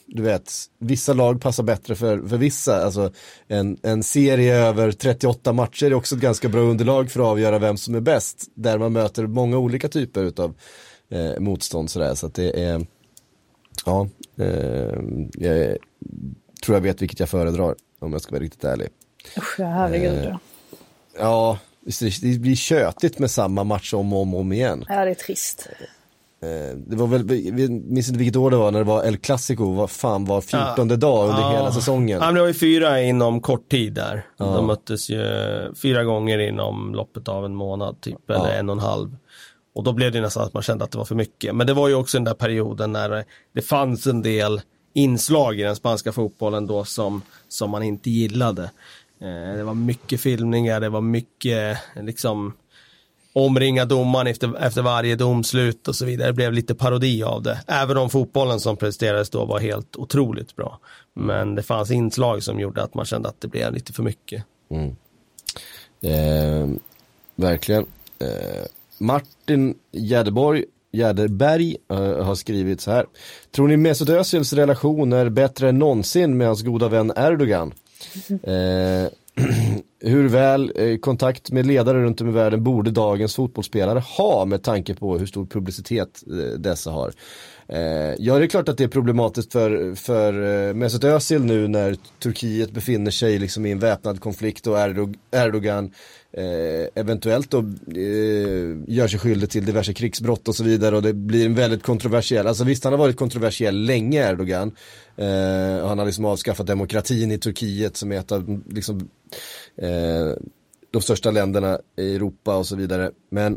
du vet, vissa lag passar bättre för, för vissa. Alltså en, en serie över 38 matcher är också ett ganska bra underlag för att avgöra vem som är bäst. Där man möter många olika typer utav eh, motstånd sådär. Så att det är, ja, eh, jag tror jag vet vilket jag föredrar om jag ska vara riktigt ärlig. Usch, herregud. Eh, ja, det blir tjötigt med samma match om och om, om igen. Ja, det är trist. Eh, det var väl, vi minns inte vilket år det var när det var El Clasico, vad fan var 14 ja. dag under ja. hela säsongen. Ja, men det var ju fyra inom kort tid där. Ja. De möttes ju fyra gånger inom loppet av en månad typ, eller en och en halv. Och då blev det nästan att man kände att det var för mycket. Men det var ju också den där perioden när det fanns en del inslag i den spanska fotbollen då som, som man inte gillade. Eh, det var mycket filmningar, det var mycket liksom omringa domaren efter, efter varje domslut och så vidare. Det blev lite parodi av det. Även om fotbollen som presterades då var helt otroligt bra. Men det fanns inslag som gjorde att man kände att det blev lite för mycket. Mm. Eh, verkligen. Eh, Martin Jäderborg Jäderberg uh, har skrivit så här. Tror ni Mesut Özils relation är bättre än någonsin med hans goda vän Erdogan? Uh, [laughs] [clears throat] hur väl eh, kontakt med ledare runt om i världen borde dagens fotbollsspelare ha med tanke på hur stor publicitet eh, dessa har? Eh, ja, det är klart att det är problematiskt för, för eh, Mesut Özil nu när Turkiet befinner sig liksom i en väpnad konflikt och Erdogan eh, eventuellt då eh, gör sig skyldig till diverse krigsbrott och så vidare och det blir en väldigt kontroversiell, alltså visst han har varit kontroversiell länge Erdogan. Eh, han har liksom avskaffat demokratin i Turkiet som är ett av liksom, eh, de största länderna i Europa och så vidare. Men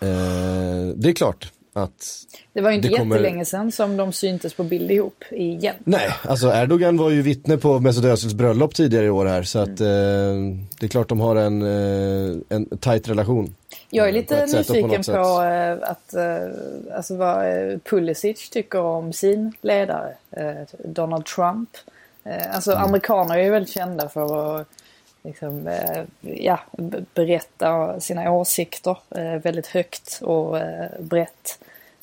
eh, det är klart, att det var ju inte kommer... jättelänge sedan som de syntes på bild ihop igen. Nej, alltså Erdogan var ju vittne på Mesut Özils bröllop tidigare i år här så att mm. eh, det är klart de har en, eh, en tajt relation. Jag är lite på nyfiken på, på eh, att, eh, alltså vad eh, Pulisic tycker om sin ledare, eh, Donald Trump. Eh, alltså mm. amerikaner är ju väldigt kända för att liksom, eh, ja, berätta sina åsikter eh, väldigt högt och eh, brett.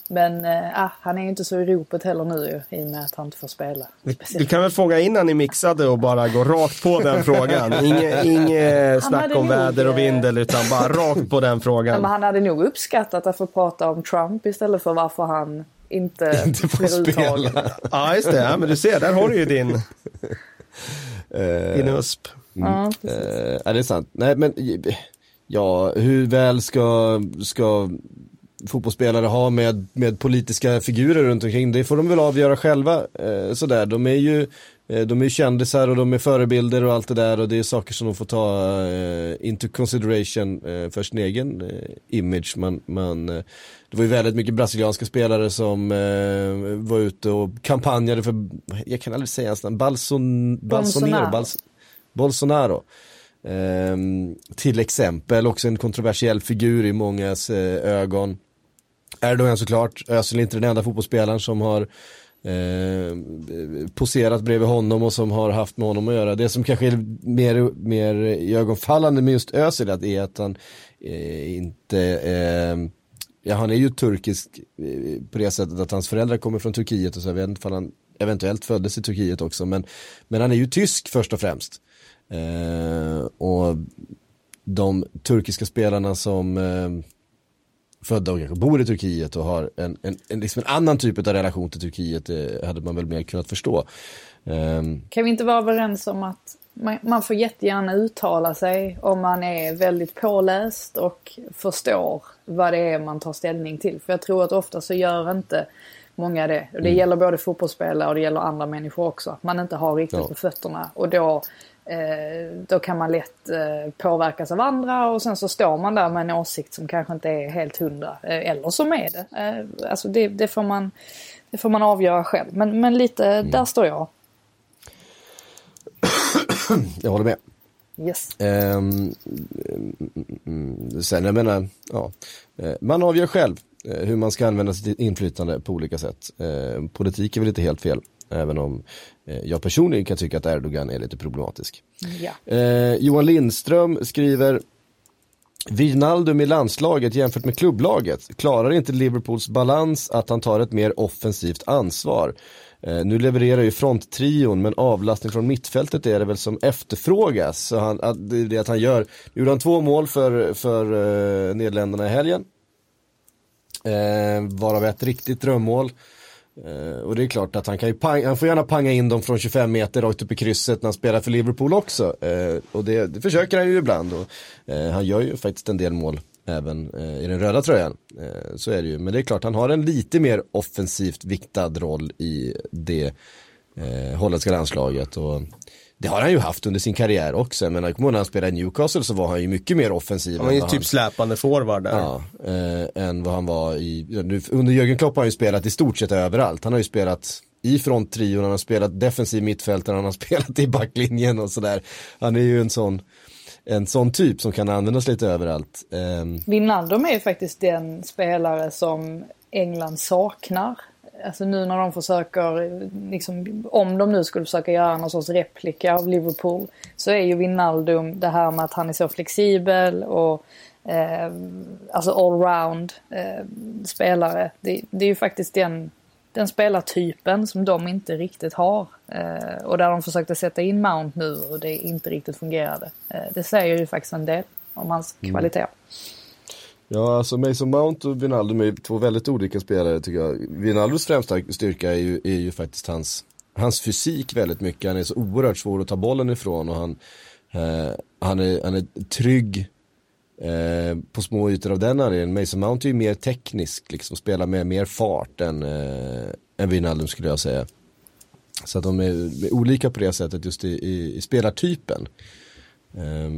Men äh, han är ju inte så i ropet heller nu i och med att han inte får spela. Du kan väl fråga innan ni mixade och bara gå rakt på den [laughs] frågan. Inget inge snack om väder och vindel utan bara rakt på den frågan. men han hade nog uppskattat att få prata om Trump istället för varför han inte, [laughs] inte får spela. Ja just det, ja, men du ser där har du ju din, [laughs] din USP. Mm. Ja, uh, är det sant? Nej men ja, hur väl ska, ska fotbollsspelare ha med, med politiska figurer runt omkring. Det får de väl avgöra själva. Eh, sådär. De är ju eh, de är kändisar och de är förebilder och allt det där och det är saker som de får ta eh, into consideration eh, för sin egen eh, image. Man, man, eh, det var ju väldigt mycket brasilianska spelare som eh, var ute och kampanjade för, jag kan aldrig säga hans namn, Balson, Bolsonaro. Bals, Bolsonaro. till exempel, också en kontroversiell figur i mångas ögon. Erdogan såklart, alltså, Özil är inte den enda fotbollsspelaren som har eh, poserat bredvid honom och som har haft med honom att göra. Det som kanske är mer, mer ögonfallande med just Özil är att han eh, inte eh, Ja, han är ju turkisk eh, på det sättet att hans föräldrar kommer från Turkiet och så. Jag vet inte om han eventuellt föddes i Turkiet också. Men, men han är ju tysk först och främst. Eh, och de turkiska spelarna som eh, födda och kanske bor i Turkiet och har en, en, en, liksom en annan typ av relation till Turkiet det hade man väl mer kunnat förstå. Um... Kan vi inte vara överens om att man, man får jättegärna uttala sig om man är väldigt påläst och förstår vad det är man tar ställning till. För jag tror att ofta så gör inte många det. Och det mm. gäller både fotbollsspelare och det gäller andra människor också. Man inte har riktigt ja. på fötterna. Och då Eh, då kan man lätt eh, påverkas av andra och sen så står man där med en åsikt som kanske inte är helt hundra. Eh, eller som är det. Alltså det, det, får man, det får man avgöra själv. Men, men lite, mm. där står jag. [clears throat] Jag håller med. Yes. Um, sen jag menar, ja, man avgör själv hur man ska använda sitt inflytande på olika sätt. Politik är väl inte helt fel. Även om eh, jag personligen kan tycka att Erdogan är lite problematisk. Ja. Eh, Johan Lindström skriver Wijnaldum i landslaget jämfört med klubblaget klarar inte Liverpools balans att han tar ett mer offensivt ansvar. Eh, nu levererar ju fronttrion men avlastning från mittfältet är det väl som efterfrågas. Så han, att, det är det att han gör, nu gjorde han två mål för, för uh, Nederländerna i helgen. Eh, varav ett riktigt drömmål. Uh, och det är klart att han kan ju pang, han får gärna panga in dem från 25 meter rakt upp i krysset när han spelar för Liverpool också. Uh, och det, det, försöker han ju ibland och uh, han gör ju faktiskt en del mål även i den röda tröjan. så är det ju, men det är klart han har en lite mer offensivt viktad roll i det holländska landslaget. Och det har han ju haft under sin karriär också. Men jag kommer när han spelade i Newcastle så var han ju mycket mer offensiv. Han var ju typ han... släpande forward där. Ja, eh, än vad han var i, nu, under Jörgen Klopp har han ju spelat i stort sett överallt. Han har ju spelat i fronttrion, han har spelat defensiv mittfältare, han har [laughs] spelat i backlinjen och sådär. Han är ju en sån, en sån typ som kan användas lite överallt. Eh. Wijnaldum är ju faktiskt den spelare som England saknar alltså nu när de försöker, liksom, om de nu skulle försöka göra någon sorts replika av Liverpool, så är ju Wijnaldum det här med att han är så flexibel och eh, alltså allround eh, spelare. Det, det, är ju faktiskt den, den spelartypen som de inte riktigt har. Eh, och där de försökte sätta in Mount nu och det inte riktigt fungerade. Eh, det säger ju faktiskt en del om hans mm. kvalitet. Ja, alltså Mason Mount och Wijnaldum är två väldigt olika spelare tycker jag. Wijnaldums främsta styrka är ju, är ju faktiskt hans, hans fysik väldigt mycket. Han är så oerhört svår att ta bollen ifrån och han, eh, han, är, han är trygg eh, på små ytor av den anledningen. Mason Mount är ju mer teknisk, liksom spelar med mer fart än, eh, än Wijnaldum skulle jag säga. Så att de är, är olika på det sättet just i, i, i spelartypen. Eh,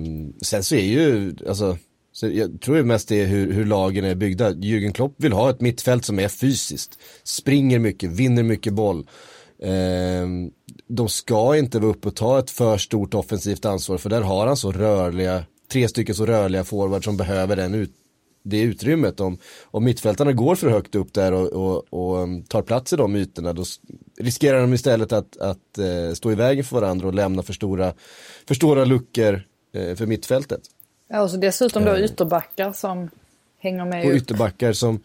sen så är ju, alltså så jag tror mest det är hur, hur lagen är byggda. Jürgen Klopp vill ha ett mittfält som är fysiskt. Springer mycket, vinner mycket boll. Eh, de ska inte vara uppe och ta ett för stort offensivt ansvar för där har han så rörliga, tre stycken så rörliga forwards som behöver den ut, det utrymmet. Om, om mittfältarna går för högt upp där och, och, och um, tar plats i de ytorna då riskerar de istället att, att eh, stå i vägen för varandra och lämna för stora, för stora luckor eh, för mittfältet. Ja, och så dessutom då ytterbackar som hänger med Och upp. ytterbackar som,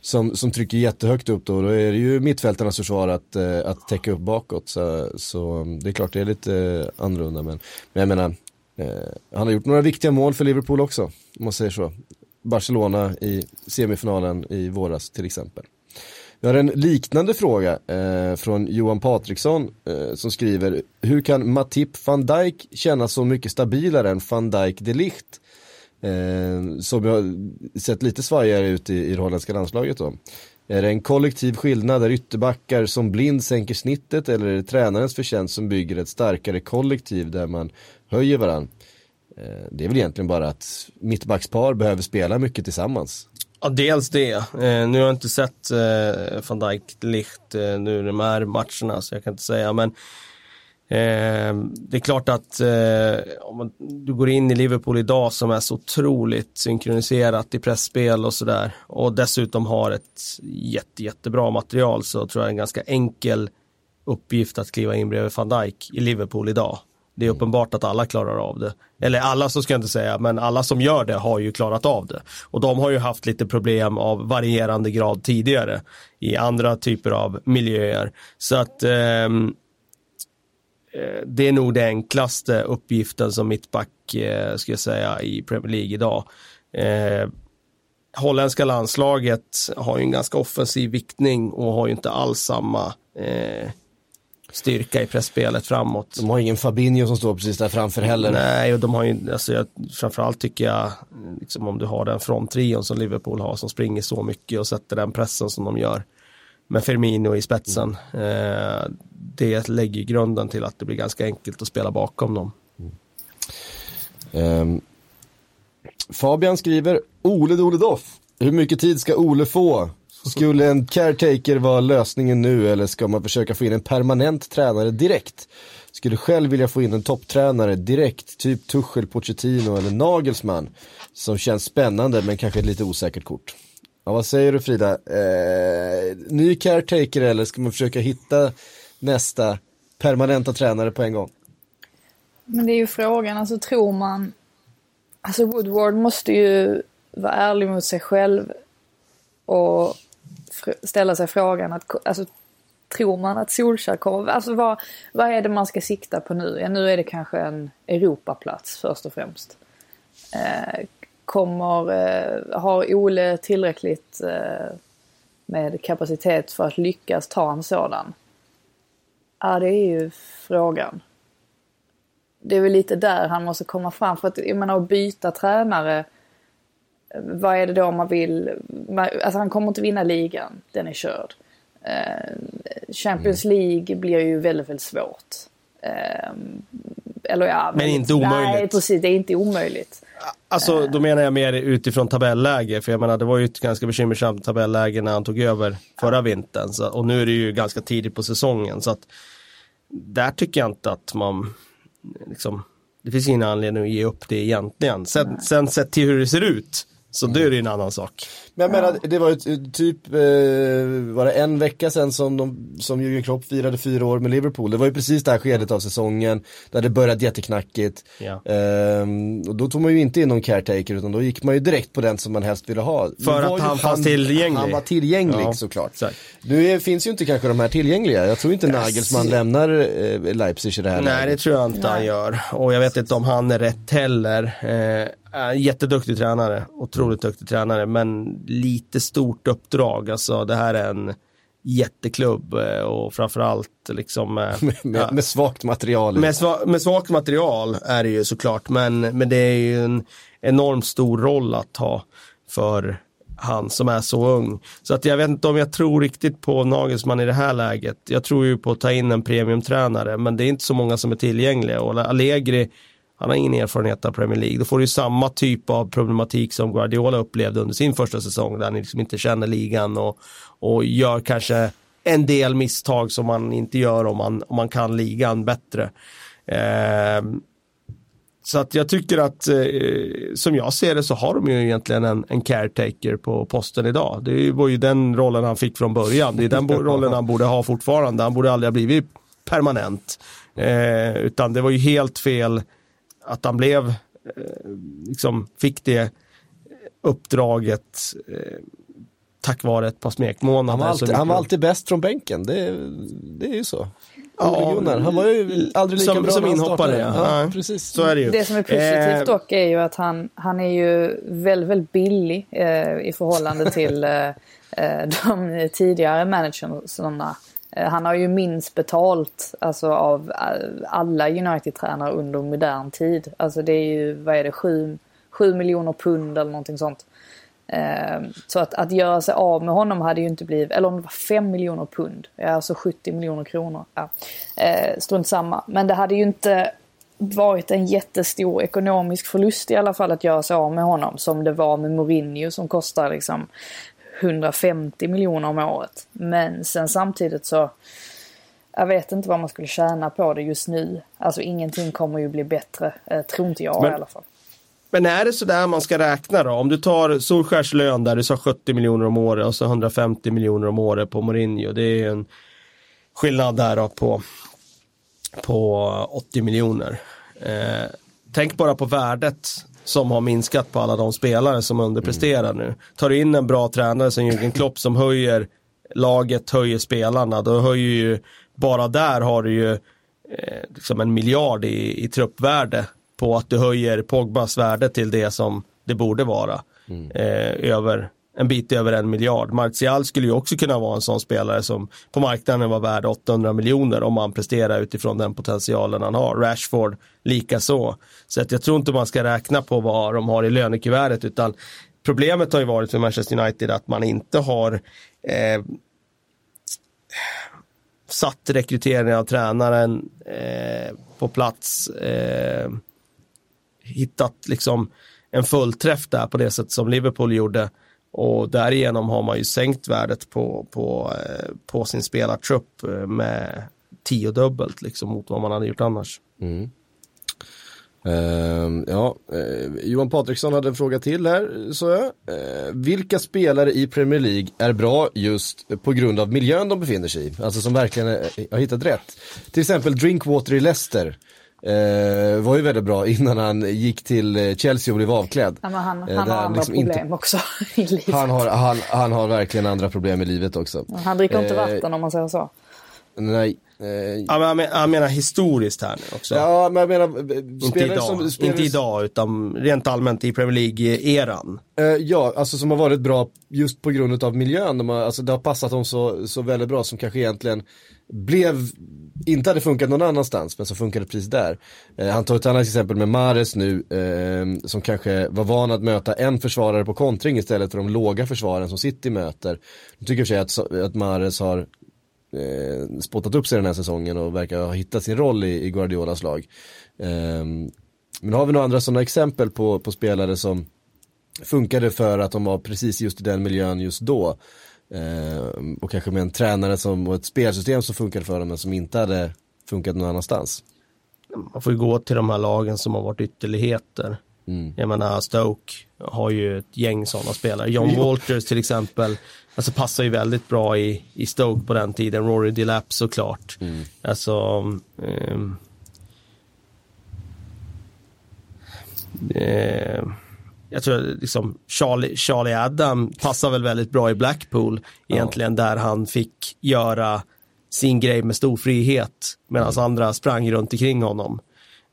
som, som trycker jättehögt upp då. Då är det ju mittfältarnas försvar att, uh, att täcka upp bakåt. Så, så det är klart det är lite uh, annorlunda. Men, men jag menar, han har gjort några viktiga mål för Liverpool också. Om man säger så. Barcelona i semifinalen i våras till exempel. Vi har en liknande fråga eh, från Johan Patriksson eh, som skriver Hur kan Matip van Dijk kännas så mycket stabilare än van Dijk de Ligt? Eh, som jag sett lite svajigare ut i, i det holländska landslaget då. Är det en kollektiv skillnad där ytterbackar som blind sänker snittet eller är det tränarens förtjänst som bygger ett starkare kollektiv där man höjer varandra? Eh, det är väl egentligen bara att mittbackspar behöver spela mycket tillsammans. Ja, dels det. Eh, nu har jag inte sett eh, van Dijk Licht eh, nu de här matcherna så jag kan inte säga men eh, det är klart att eh, om man, du går in i Liverpool idag som är så otroligt synkroniserat i pressspel och sådär och dessutom har ett jätte, jättebra material så tror jag en ganska enkel uppgift att kliva in bredvid van Dijk i Liverpool idag. Det är uppenbart att alla klarar av det. Eller alla så ska jag inte säga, men alla som gör det har ju klarat av det. Och de har ju haft lite problem av varierande grad tidigare i andra typer av miljöer. Så att eh, det är nog den enklaste uppgiften som mittback, eh, ska jag säga, i Premier League idag. Eh, holländska landslaget har ju en ganska offensiv viktning och har ju inte alls samma eh, styrka i pressspelet framåt. De har ingen Fabinho som står precis där framför heller. Nej, och de har ju, alltså jag, framförallt tycker jag, liksom om du har den fronttrion som Liverpool har som springer så mycket och sätter den pressen som de gör med Firmino i spetsen. Eh, det lägger grunden till att det blir ganska enkelt att spela bakom dem. Um, Fabian skriver, Ole Dole Doff, hur mycket tid ska Ole få? Skulle en caretaker vara lösningen nu eller ska man försöka få in en permanent tränare direkt? Skulle själv vilja få in en topptränare direkt, typ Tuchel, Pochettino eller Nagelsmann. Som känns spännande men kanske ett lite osäkert kort. Ja, vad säger du Frida? Eh, ny caretaker eller ska man försöka hitta nästa permanenta tränare på en gång? Men det är ju frågan, alltså tror man... Alltså Woodward måste ju vara ärlig mot sig själv och ställa sig frågan att, alltså, tror man att Solskjaer kommer, alltså vad, vad är det man ska sikta på nu? Ja, nu är det kanske en Europaplats först och främst. Eh, kommer, eh, har Ole tillräckligt eh, med kapacitet för att lyckas ta en sådan? Ja, det är ju frågan. Det är väl lite där han måste komma fram för att, jag menar att byta tränare vad är det då man vill? Alltså han kommer inte vinna ligan, den är körd. Eh, Champions mm. League blir ju väldigt, väldigt svårt. Eh, eller ja, men inte omöjligt. Nej, precis, det är inte omöjligt. Alltså då menar jag mer utifrån tabelläge, för jag menar det var ju ett ganska bekymmersamt tabelläge när han tog över förra vintern. Så, och nu är det ju ganska tidigt på säsongen så att där tycker jag inte att man liksom, det finns ingen anledning att ge upp det egentligen. Sen, sen sett till hur det ser ut så det är det en annan sak. Men jag menar, det var ju typ, eh, var det en vecka sedan som, de, som Jürgen Klopp firade fyra år med Liverpool. Det var ju precis det här skedet av säsongen, där det började jätteknackigt. Ja. Eh, och då tog man ju inte in någon caretaker, utan då gick man ju direkt på den som man helst ville ha. För att han fanns tillgänglig. Han var tillgänglig Ja, såklart. exakt. Nu är, finns ju inte kanske de här tillgängliga. Jag tror inte Nagelsmann lämnar eh, Leipzig i det här Nej, det läget. tror jag inte han gör. Och jag vet inte om han är rätt heller. Eh, jätteduktig tränare, otroligt duktig tränare, men lite stort uppdrag. Alltså det här är en jätteklubb eh, och framförallt liksom eh, [laughs] med, ja. med svagt material. Med, sva med svagt material är det ju såklart, men, men det är ju en enormt stor roll att ha för han som är så ung. Så att jag vet inte om jag tror riktigt på Nagelsmann i det här läget. Jag tror ju på att ta in en premiumtränare, men det är inte så många som är tillgängliga. Och Allegri, han har ingen erfarenhet av Premier League. Då får du samma typ av problematik som Guardiola upplevde under sin första säsong, där han liksom inte känner ligan och, och gör kanske en del misstag som man inte gör om man, om man kan ligan bättre. Eh, så att jag tycker att eh, som jag ser det så har de ju egentligen en, en caretaker på posten idag. Det var ju den rollen han fick från början. Det är den [laughs] rollen han borde ha fortfarande. Han borde aldrig ha blivit permanent. Eh, utan det var ju helt fel att han blev, eh, liksom fick det uppdraget eh, tack vare ett par smekmånader. Han var alltid, han var alltid bäst från bänken, det, det är ju så. Ja, Gunnar, han var ju aldrig lika som, bra som inhoppare. Ja. ja, precis. Så är det ju. Det som är positivt eh, dock är ju att han, han är ju väldigt, väldigt billig eh, i förhållande till [laughs] eh, eh de tidigare managerna. Eh, han har ju minst betalt alltså, av eh, alla United-tränare under modern tid. Alltså det är ju, vad är det, 7, 7 miljoner pund eller någonting sånt. Ehm, så att, att göra sig av med honom hade ju inte blivit, eller om det var 5 miljoner pund, alltså 70 miljoner kronor. Ja. Eh, strunt samma. Men det hade ju inte varit en jättestor ekonomisk förlust i alla fall att göra sig av med honom som det var med Mourinho som kostar liksom 150 miljoner om året. Men sen samtidigt så jag vet inte vad man skulle tjäna på det just nu. Alltså ingenting kommer ju bli bättre, eh, tror inte jag Men, i alla fall. Men är det sådär man ska räkna då? Om du tar Solskärs lön där, du sa 70 miljoner om året och så 150 miljoner om året på Mourinho. Det är en skillnad där då på, på 80 miljoner. Eh, tänk bara på värdet som har minskat på alla de spelare som underpresterar mm. nu. Tar du in en bra tränare som Jürgen Klopp som höjer laget, höjer spelarna, då höjer ju, bara där har du ju eh, liksom en miljard i, i truppvärde på att du höjer Pogbas värde till det som det borde vara. Mm. Eh, över en bit över en miljard. Martial skulle ju också kunna vara en sån spelare som på marknaden var värd 800 miljoner om man presterar utifrån den potentialen han har. Rashford likaså. så. Så att jag tror inte man ska räkna på vad de har i lönekuvertet utan problemet har ju varit för Manchester United att man inte har eh, satt rekryteringen av tränaren eh, på plats. Eh, hittat liksom en fullträff där på det sätt som Liverpool gjorde. Och därigenom har man ju sänkt värdet på, på, eh, på sin spelartrupp eh, med tiodubbelt liksom mot vad man hade gjort annars. Mm. Uh, ja, uh, Johan Patriksson hade en fråga till här, så jag. Uh, vilka spelare i Premier League är bra just på grund av miljön de befinner sig i? Alltså som verkligen har hittat rätt. Till exempel Drinkwater i Leicester. Eh, var ju väldigt bra innan han gick till eh, Chelsea och blev avklädd. Ja, han, eh, han har andra liksom problem inte... också [laughs] i livet. Han har, han, han har verkligen andra problem i livet också. Han dricker inte eh, vatten om man säger så. Nej. Eh, ja, men jag, menar, historiskt här nu också. Ja, men jag menar... Eh, inte idag, som, inte idag utan rent allmänt i Premier League-eran. Eh, ja, alltså som har varit bra just på grund av miljön. De har, alltså, det har passat dem så, så väldigt bra som kanske egentligen blev, inte hade funkat någon annanstans men som funkade precis där. Eh, han tar ett annat exempel med Mares nu eh, som kanske var van att möta en försvarare på kontring istället för de låga försvaren som City möter. Jag tycker för sig att, att Mares har eh, spottat upp sig den här säsongen och verkar ha hittat sin roll i, i Guardiolas lag. Eh, men har vi några andra sådana exempel på, på spelare som funkade för att de var precis just i den miljön just då. Eh, och kanske med en tränare som, och ett spelsystem som funkade för dem men som inte hade funkat någon annanstans. Man får ju gå till de här lagen som har varit ytterligheter. Mm. Jag menar Stoke har ju ett gäng sådana spelare. John Walters till exempel. Alltså passar ju väldigt bra i, i Stoke på den tiden. Rory Delap såklart. Mm. Alltså um, eh, jag tror liksom Charlie, Charlie Adam passar väl väldigt bra i Blackpool egentligen ja. där han fick göra sin grej med stor frihet medan mm. andra sprang runt omkring honom.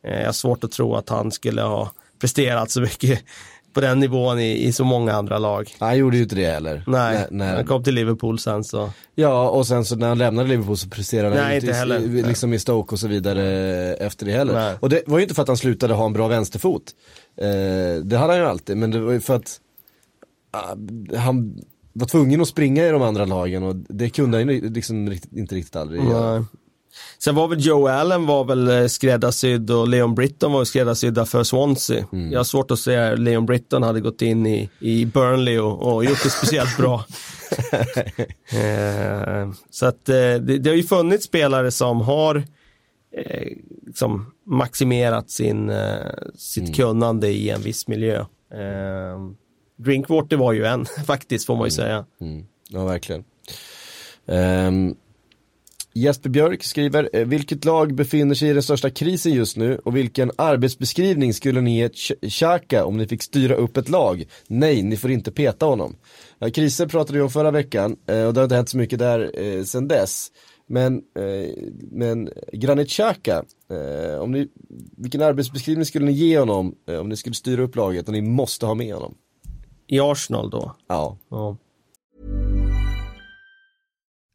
Eh, jag har svårt att tro att han skulle ha presterat så mycket på den nivån i, i så många andra lag. Han gjorde ju inte det heller. Nej, när, när... han kom till Liverpool sen så. Ja, och sen så när han lämnade Liverpool så presterade han Nej, inte heller. I, liksom i Stoke och så vidare efter det heller. Nej. Och det var ju inte för att han slutade ha en bra vänsterfot. Eh, det hade han ju alltid, men det var ju för att uh, han var tvungen att springa i de andra lagen och det kunde han ju liksom inte riktigt aldrig göra. Sen var väl Joe Allen var väl eh, skräddarsydd och Leon Britton var skräddarsydda för Swansea. Mm. Jag har svårt att säga att Leon Britton hade gått in i, i Burnley och, och gjort det speciellt bra. [laughs] eh, så att eh, det, det, har ju funnits spelare som har eh, liksom maximerat sin, eh, sitt mm. kunnande i en viss miljö. Eh, Drinkwater var ju en [laughs] faktiskt får man ju säga. Mm. Ja, verkligen. Um, Jesper Björk skriver, eh, vilket lag befinner sig i den största krisen just nu och vilken arbetsbeskrivning skulle ni ge Xhaka om ni fick styra upp ett lag? Nej, ni får inte peta honom. Ja, kriser pratade vi om förra veckan eh, och det har inte hänt så mycket där eh, sedan dess. Men, eh, men Granit Xhaka, eh, om ni, vilken arbetsbeskrivning skulle ni ge honom eh, om ni skulle styra upp laget och ni måste ha med honom? I Arsenal då? Ja. ja.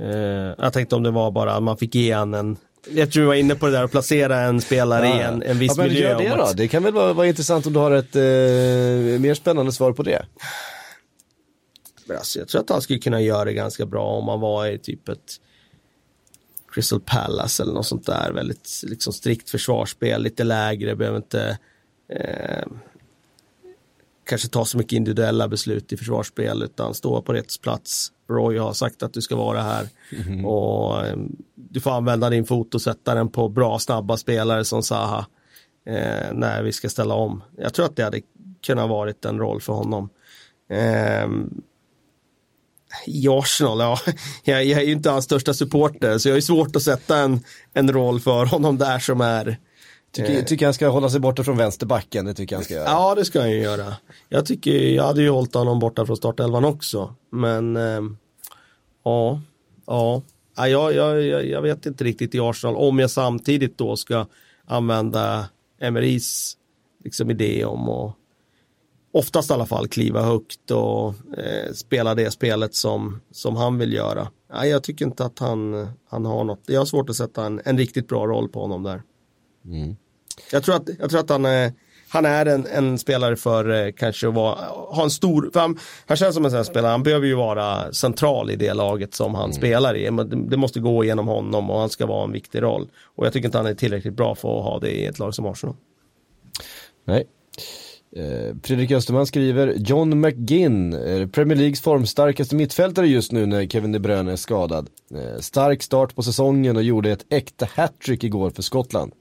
Uh, jag tänkte om det var bara att man fick ge en jag tror du var inne på det där att placera en spelare ja. i en, en viss ja, men miljö. Gör det, då. det kan väl vara, vara intressant om du har ett eh, mer spännande svar på det. Alltså, jag tror att han skulle kunna göra det ganska bra om man var i typ ett Crystal Palace eller något sånt där. Väldigt liksom, strikt försvarsspel, lite lägre, behöver inte eh, kanske ta så mycket individuella beslut i försvarsspel utan stå på rätt plats. Roy har sagt att du ska vara här mm. och eh, du får använda din fot och sätta den på bra snabba spelare som Zaha eh, när vi ska ställa om. Jag tror att det hade kunnat varit en roll för honom. Eh, i Arsenal, ja, [laughs] jag, jag är ju inte hans största supporter så jag är svårt att sätta en, en roll för honom där som är Tycker, eh. tycker han ska hålla sig borta från vänsterbacken, det tycker han ska göra. Ja, det ska han ju göra. Jag tycker, jag hade ju hållit honom borta från startelvan också. Men, eh, ja, ja. ja jag, jag, jag vet inte riktigt i Arsenal om jag samtidigt då ska använda Emerys liksom idé om att oftast i alla fall kliva högt och eh, spela det spelet som, som han vill göra. Ja, jag tycker inte att han, han har något, jag har svårt att sätta en, en riktigt bra roll på honom där. Mm. Jag tror att, jag tror att han, är, han är en, en spelare för eh, kanske att vara, ha en stor, han, han, känns som en sån spelare, han behöver ju vara central i det laget som han mm. spelar i. Det, det måste gå igenom honom och han ska vara en viktig roll. Och jag tycker inte han är tillräckligt bra för att ha det i ett lag som Arsenal. Nej. Eh, Fredrik Österman skriver John McGinn, eh, Premier Leagues formstarkaste mittfältare just nu när Kevin De Bruyne är skadad. Eh, stark start på säsongen och gjorde ett äkta hattrick igår för Skottland.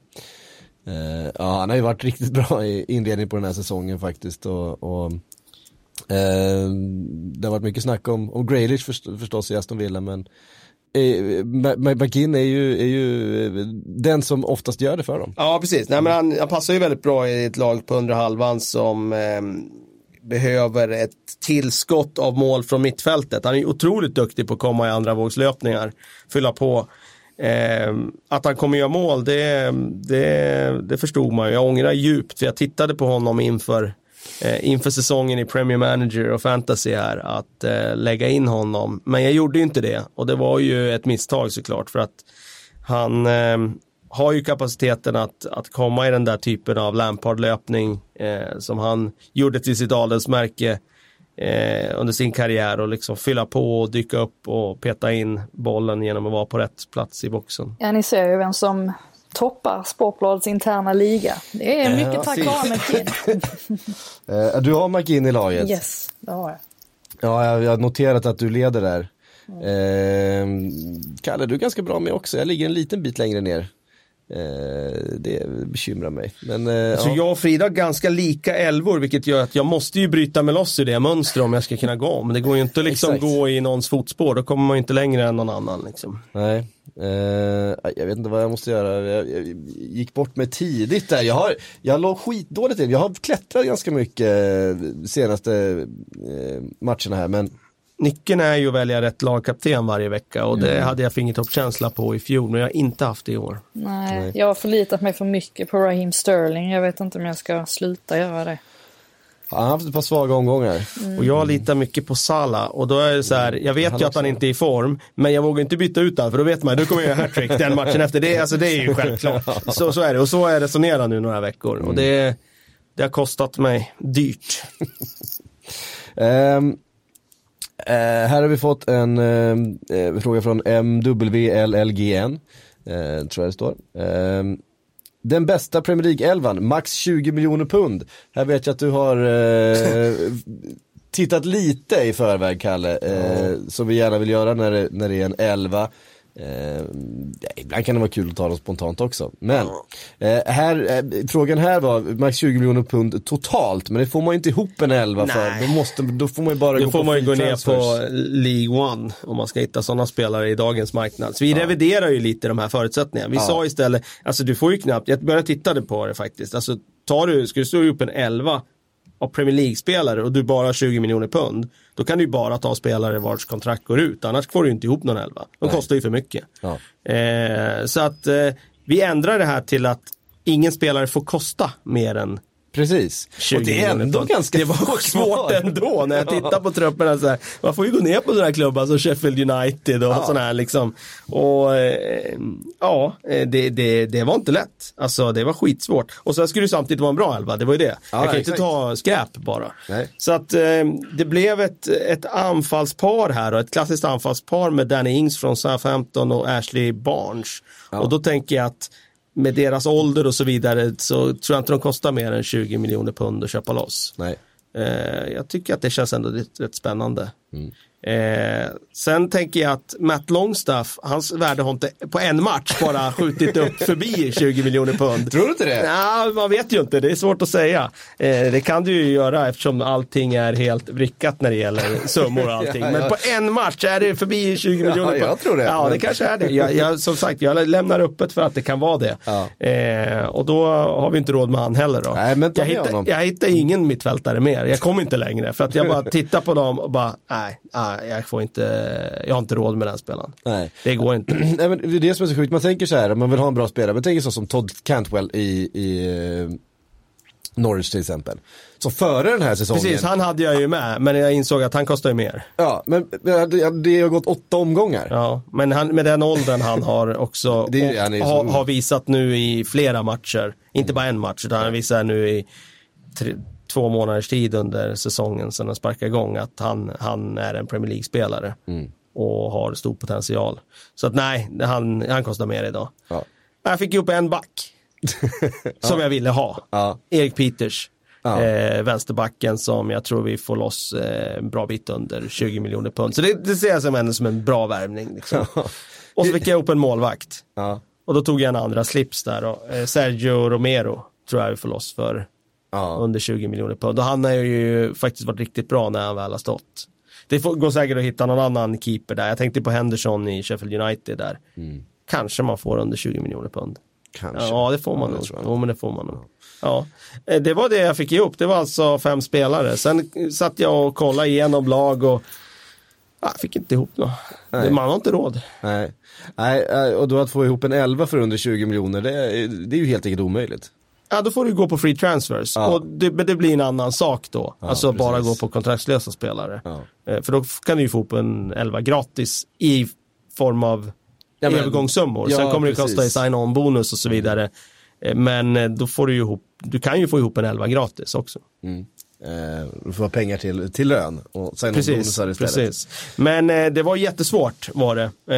Eh, ja, han har ju varit riktigt bra i inledningen på den här säsongen faktiskt. Och, och eh, det har varit mycket snack om, om Graylish först, förstås i Aston Villa, men eh, McGinn är ju, är ju eh, den som oftast gör det för dem. Ja, precis. Nej, men han, han passar ju väldigt bra i ett lag på under halvan som eh, behöver ett tillskott av mål från mittfältet. Han är otroligt duktig på att komma i andra vågslöpningar, fylla på. Eh, att han kommer göra mål, det, det, det förstod man ju. Jag ångrar djupt, för jag tittade på honom inför, eh, inför säsongen i Premier Manager och Fantasy här, att eh, lägga in honom. Men jag gjorde ju inte det och det var ju ett misstag såklart, för att han ehm, har ju kapaciteten att, att komma i den där typen av Lampard-löpning eh, som han gjorde till sitt adelsmärke eh, under sin karriär och liksom fylla på och dyka upp och peta in bollen genom att vara på rätt plats i boxen. Ja, ni ser ju vem som toppar Sportbladets interna liga. Det är mycket tack vare McKinn. [laughs] Eh, du har McKinn i laget? Yes, det har jag. Ja, jag har noterat att du leder där. Mm. Eh, Kalle, du är ganska bra med också. Jag ligger en liten bit längre ner. Eh, det bekymrar mig. Men, eh, alltså ja. jag och Frida har ganska lika älvor vilket gör att jag måste ju bryta mig loss ur det mönstret om jag ska kunna gå om. Det går ju inte att liksom gå i någons fotspår, då kommer man ju inte längre än någon annan. Liksom. Nej, eh, jag vet inte vad jag måste göra. Jag, jag, gick bort mig tidigt där. Jag, har, jag låg skitdåligt till. Jag har klättrat ganska mycket senaste matcherna här men Nyckeln är ju att välja rätt lagkapten varje vecka och det mm. hade jag fingertoppskänsla på i fjol men jag har inte haft det i år. Nej, Nej, jag har förlitat mig för mycket på Raheem Sterling. Jag vet inte om jag ska sluta göra det. Han har haft ett par svaga omgångar. Och jag litar mycket på Salah och då är det så här, jag vet Han ju att han inte är i form, men jag vågar inte byta ut honom för då vet man, då kommer jag göra hattrick den matchen efter. Det, är- alltså, det är ju självklart. [laughs] Så, så är det och så har jag resonerat nu några veckor och det, det har kostat mig dyrt. [laughs] Ehm, eh, här har vi fått en ehm, eh, fråga från MWLLGN, eh, tror jag det står. Ehm, den bästa Premier League-elvan, max 20 miljoner pund. Här vet jag att du har eh, [laughs] tittat lite i förväg, Kalle, eh, som vi gärna vill göra när det, när det är en elva. Eh, ja, ibland kan det vara kul att ta dem spontant också. Men eh, här, eh, frågan här var max 20 miljoner pund totalt, men det får man ju inte ihop en elva för. Nej. Då, måste, då får man ju bara Då gå får på man ju gå ner på League One om man ska hitta sådana spelare i dagens marknad. Så vi reviderar ju lite de här förutsättningarna. Vi Ja. sa istället, alltså du får ju knappt, jag började titta på det faktiskt, alltså tar du, ska du slå upp en 11 av Premier League-spelare och du bara har 20 miljoner pund, då kan du ju bara ta spelare vars kontrakt går ut, annars får du inte ihop någon 11. De Nej. kostar ju för mycket. Ja. Eh, så att eh, vi ändrar det här till att ingen spelare får kosta mer än Precis. 20 Och det är ändå ganska Det var svårt ändå när jag tittar på trupperna så här. Man får ju gå ner på sådana här klubbar som Sheffield United och Ja. sådana här liksom. Och eh, ja, eh, det, det, det var inte lätt. Alltså det var skitsvårt. Och sen skulle det samtidigt vara en bra elva, det var ju det. jag kan ju inte ta skräp bara. Nej. Så att eh, det blev ett, ett anfallspar här och ett klassiskt anfallspar med Danny Ings från Southampton och Ashley Barnes. Och då tänker jag att med deras ålder och så vidare så tror jag inte de kostar mer än 20 miljoner pund att köpa loss. Nej. Eh, jag tycker att det känns ändå rätt, rätt spännande. Eh, sen tänker jag att Matt Longstaff, hans värde har inte på en match bara [laughs] skjutit upp förbi 20 miljoner pund. Tror du inte det? Ja, man vet ju inte, det är svårt att säga. Eh, det kan du ju göra eftersom allting är helt vrickat när det gäller summor och allting. [laughs] Ja, Men ja. på en match är det förbi 20 Ja, miljoner. jag tror det. Ja, det Men- kanske är det. Jag, jag, som sagt, jag lämnar öppet för att det kan vara det. Ja. Eh, och då har vi inte råd med han heller då. Nej, men jag, hittar, jag hittar ingen mittfältare mer. Jag kommer inte längre. För att jag bara tittar på dem och bara, nej, nej jag får inte, jag har inte råd med den spelaren. Nej. Det går inte. [clears throat] Nej, men det är det som är så sjukt, man tänker så här, man vill ha en bra spelare, man tänker så som Todd Cantwell i, i eh, Norwich till exempel. Så före den här säsongen, Precis, han hade jag ju med, men jag insåg att han kostar ju mer. ja, men det, har gått åtta omgångar. Ja, men han, med den åldern han har också [laughs] Det han så har, har visat nu i flera matcher, inte bara en match, utan han visar nu i tre, två månaders tid under säsongen sedan den sparkade igång att han, han är en Premier League-spelare Mm. och har stor potential. Så att nej, han, han kostar mer idag. Ja. Jag fick upp en back [laughs] som jag ville ha. Ja. Erik Peters. Ja. Eh, vänsterbacken som jag tror vi får loss eh, en bra bit under 20 miljoner pund. Så det, det ser jag som, ändå som en bra värvning. Liksom. [laughs] Och så fick jag upp en målvakt. Ja. Och då tog jag en andra slips där. Och, eh, Sergio Romero tror jag vi får loss för Ja. under 20 miljoner pund. Och han har ju faktiskt varit riktigt bra när han väl har stått. Det går säkert att hitta någon annan keeper där. Jag tänkte på Henderson i Sheffield United där. Kanske man får under 20 miljoner pund. Kanske. Ja, det får man Ja, nog. jag. Jo, men det får man nog. Ja. Eh, Det var det jag fick ihop. Det var alltså fem spelare. Sen eh, satt jag och kollade igenom lag och ja, fick inte ihop något. Nej. Man har inte råd. Nej. Nej, eh, och då att få ihop en 11 för under 20 miljoner, det, är- det är ju helt enkelt omöjligt. Ja, då får du gå på free transfers. Ja. Och det, men det blir en annan sak då. alltså precis. bara gå på kontraktslösa spelare. Ja. Eh, För då kan du ju få upp en 11 gratis i form av Ja, men- övergångssummor. Ja, Sen kommer det precis. kosta i sign-on bonus och så vidare. Eh, Men eh, då får du ju ihop, du kan ju få ihop en 11 gratis också. Eh, du får pengar till, till lön och sen Precis, bonusar istället. precis. Men eh, det var jättesvårt var det.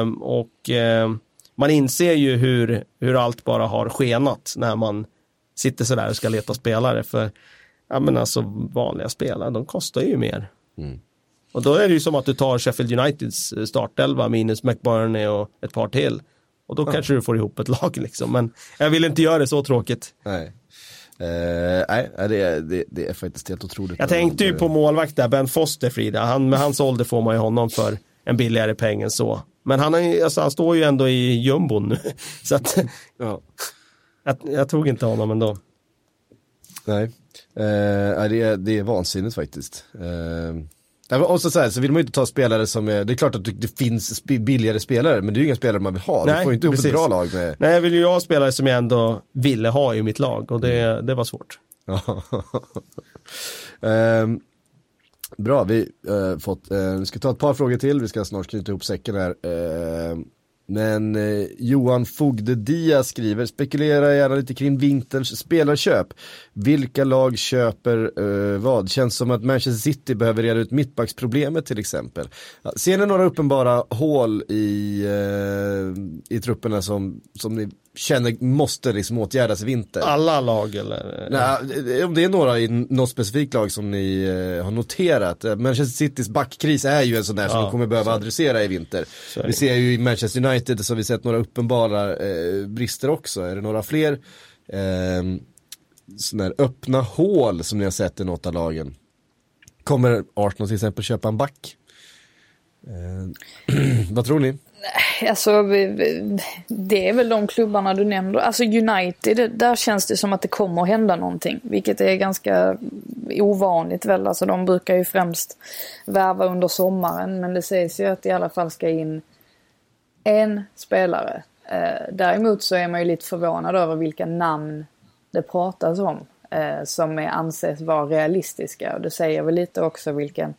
Eh, och man inser ju hur, hur allt bara har skenat när man sitter sådär och ska leta spelare. För ja, men alltså, vanliga spelare, de kostar ju mer. Mm. Och då är det ju som att du tar Sheffield Uniteds eh, startelva minus McBurney och ett par till. Och då kanske du får ihop ett lag [laughs] liksom. Men jag vill inte göra det så tråkigt. Nej. Eh, nej, det är, det, det är faktiskt helt otroligt. Jag tänkte ju på målvakt där, Ben Foster Frida. Han, med hans ålder får man ju honom för en billigare peng än så. Men han, ju, alltså, han står ju ändå i jumbon nu. [laughs] Så att, Ja. Jag, jag tog inte honom ändå. Nej, eh, nej, det, är, det är vansinnigt faktiskt. Eh, och så, så, här, så vill man ju inte ta spelare som är, det är klart att det, finns billigare spelare, men det är ju inga spelare man vill ha. du får ju inte ihop ett bra lag med, Nej, jag vill ju ha spelare som jag ändå ville ha i mitt lag och det, det var svårt. um, [laughs] bra, vi uh, fått, uh, vi ska ta ett par frågor till, vi ska snart knyta ihop säcken här. Men eh, Johan Fogde Dia skriver, spekulera gärna lite kring vinterns spelarköp. Vilka lag köper eh, vad? Känns som att Manchester City behöver reda ut mittbacksproblemet till exempel. Ser ni några uppenbara hål i, eh, i trupperna som, som ni känner måste liksom åtgärdas i vinter? Alla lag eller? Nej, om det är några i något specifikt lag som ni eh, har noterat. Eh, Manchester Citys backkris är ju en sån där som ja, de kommer behöva så. adressera i vinter. Vi ser ju i Manchester United så har vi sett några uppenbara eh, brister också. Är det några fler eh, sådana här öppna hål som ni har sett i något av lagen? Kommer Arsenal till exempel köpa en back? Eh, [clears throat] vad tror ni? Alltså, det är väl de klubbarna du nämnde. Alltså United, där känns det som att det kommer att hända någonting. Vilket är ganska ovanligt väl. Alltså de brukar ju främst värva under sommaren. Men det sägs ju att det i alla fall ska in en spelare. Eh, däremot så är man ju lite förvånad över vilka namn det pratas om. Eh, som är, anses vara realistiska. Och det säger väl lite också vilken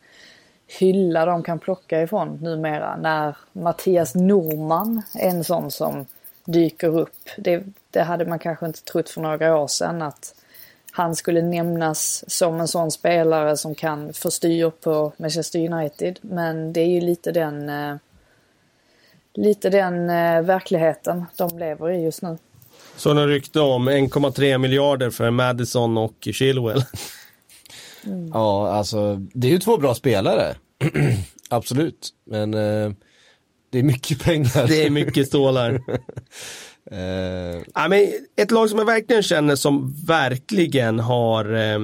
hylla de kan plocka ifrån numera. När Mattias Norman är en sån som dyker upp. Det, det hade man kanske inte trott för några år sedan att han skulle nämnas som en sån spelare som kan få styr på Manchester United. Men det är ju lite den, eh, lite den eh, verkligheten de lever i just nu. Sådana rykte om 1,3 miljarder för Madison och Chilwell. Mm. Ja, alltså det är ju två bra spelare. [clears throat] Absolut, men eh, det är mycket pengar. Det är mycket stålar. uh... [laughs] ja, men ett lag som jag verkligen känner som verkligen har eh,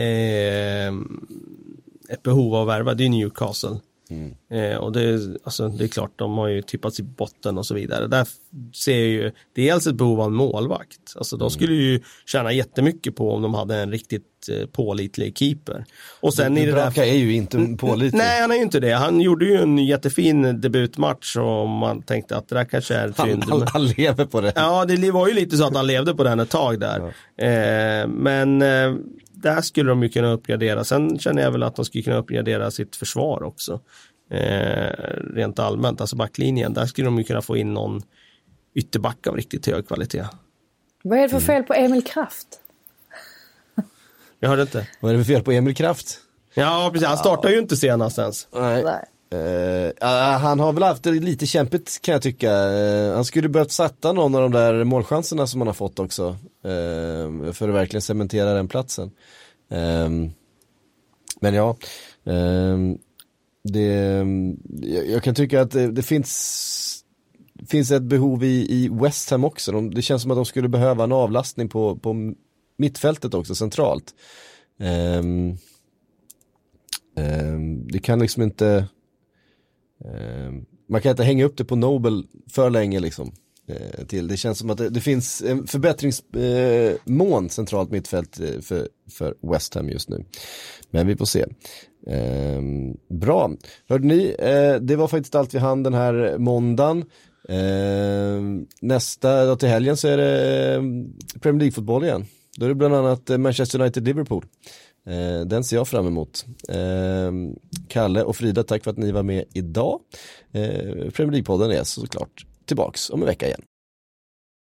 eh, ett behov av att värva, det är Newcastle. Mm. Eh, och det, alltså, det är klart, de har ju tippats i botten och så vidare. Där ser jag ju dels ett behov av en målvakt. Alltså de mm. skulle ju tjäna jättemycket på om de hade en riktigt eh, pålitlig keeper. Och sen det, i det där... är ju inte pålitlig. Nej, han är ju inte det. Han gjorde ju en jättefin debutmatch och man tänkte att det där kanske är ett fynd. Han, han, lever på det. Ja, det var ju lite så att han levde på den ett tag där. Ja. Eh, men eh, där skulle de ju kunna uppgradera. Sen känner jag väl att de skulle kunna uppgradera sitt försvar också. Eh, rent allmänt, alltså backlinjen. Där skulle de ju kunna få in någon ytterback av riktigt hög kvalitet. Vad är det för fel på Emil Kraft? Jag hörde inte. Vad är det för fel på Emil Kraft? Ja, precis. Han startar ju inte senast ens. Nej. Uh, han har väl haft det lite kämpigt kan jag tycka. Uh, han skulle behövt sätta någon av de där målchanserna som han har fått också. Uh, för att verkligen cementera den platsen. Ehm, men ja, ehm, det, jag, jag, kan tycka att det, det finns finns ett behov i, i West Ham också. De, det känns som att de skulle behöva en avlastning på, på mittfältet också centralt. Ehm, det kan liksom inte Ehm, man kan inte hänga upp det på Nobel för länge liksom. Eh, till. Det känns som att det, det finns en förbättringsmån eh, centralt mittfält eh, för, för West Ham just nu. Men vi får se. Eh, bra, hörde ni, eh, det var faktiskt allt vi hann den här måndagen. Ehm, nästa, dag till helgen så är det eh, Premier League-fotboll igen. Då är det bland annat eh, Manchester United-Liverpool. Eh, den ser jag fram emot. Eh, Kalle och Frida, tack för att ni var med idag. Eh, Premier League-podden är såklart tillbaks om en vecka igen.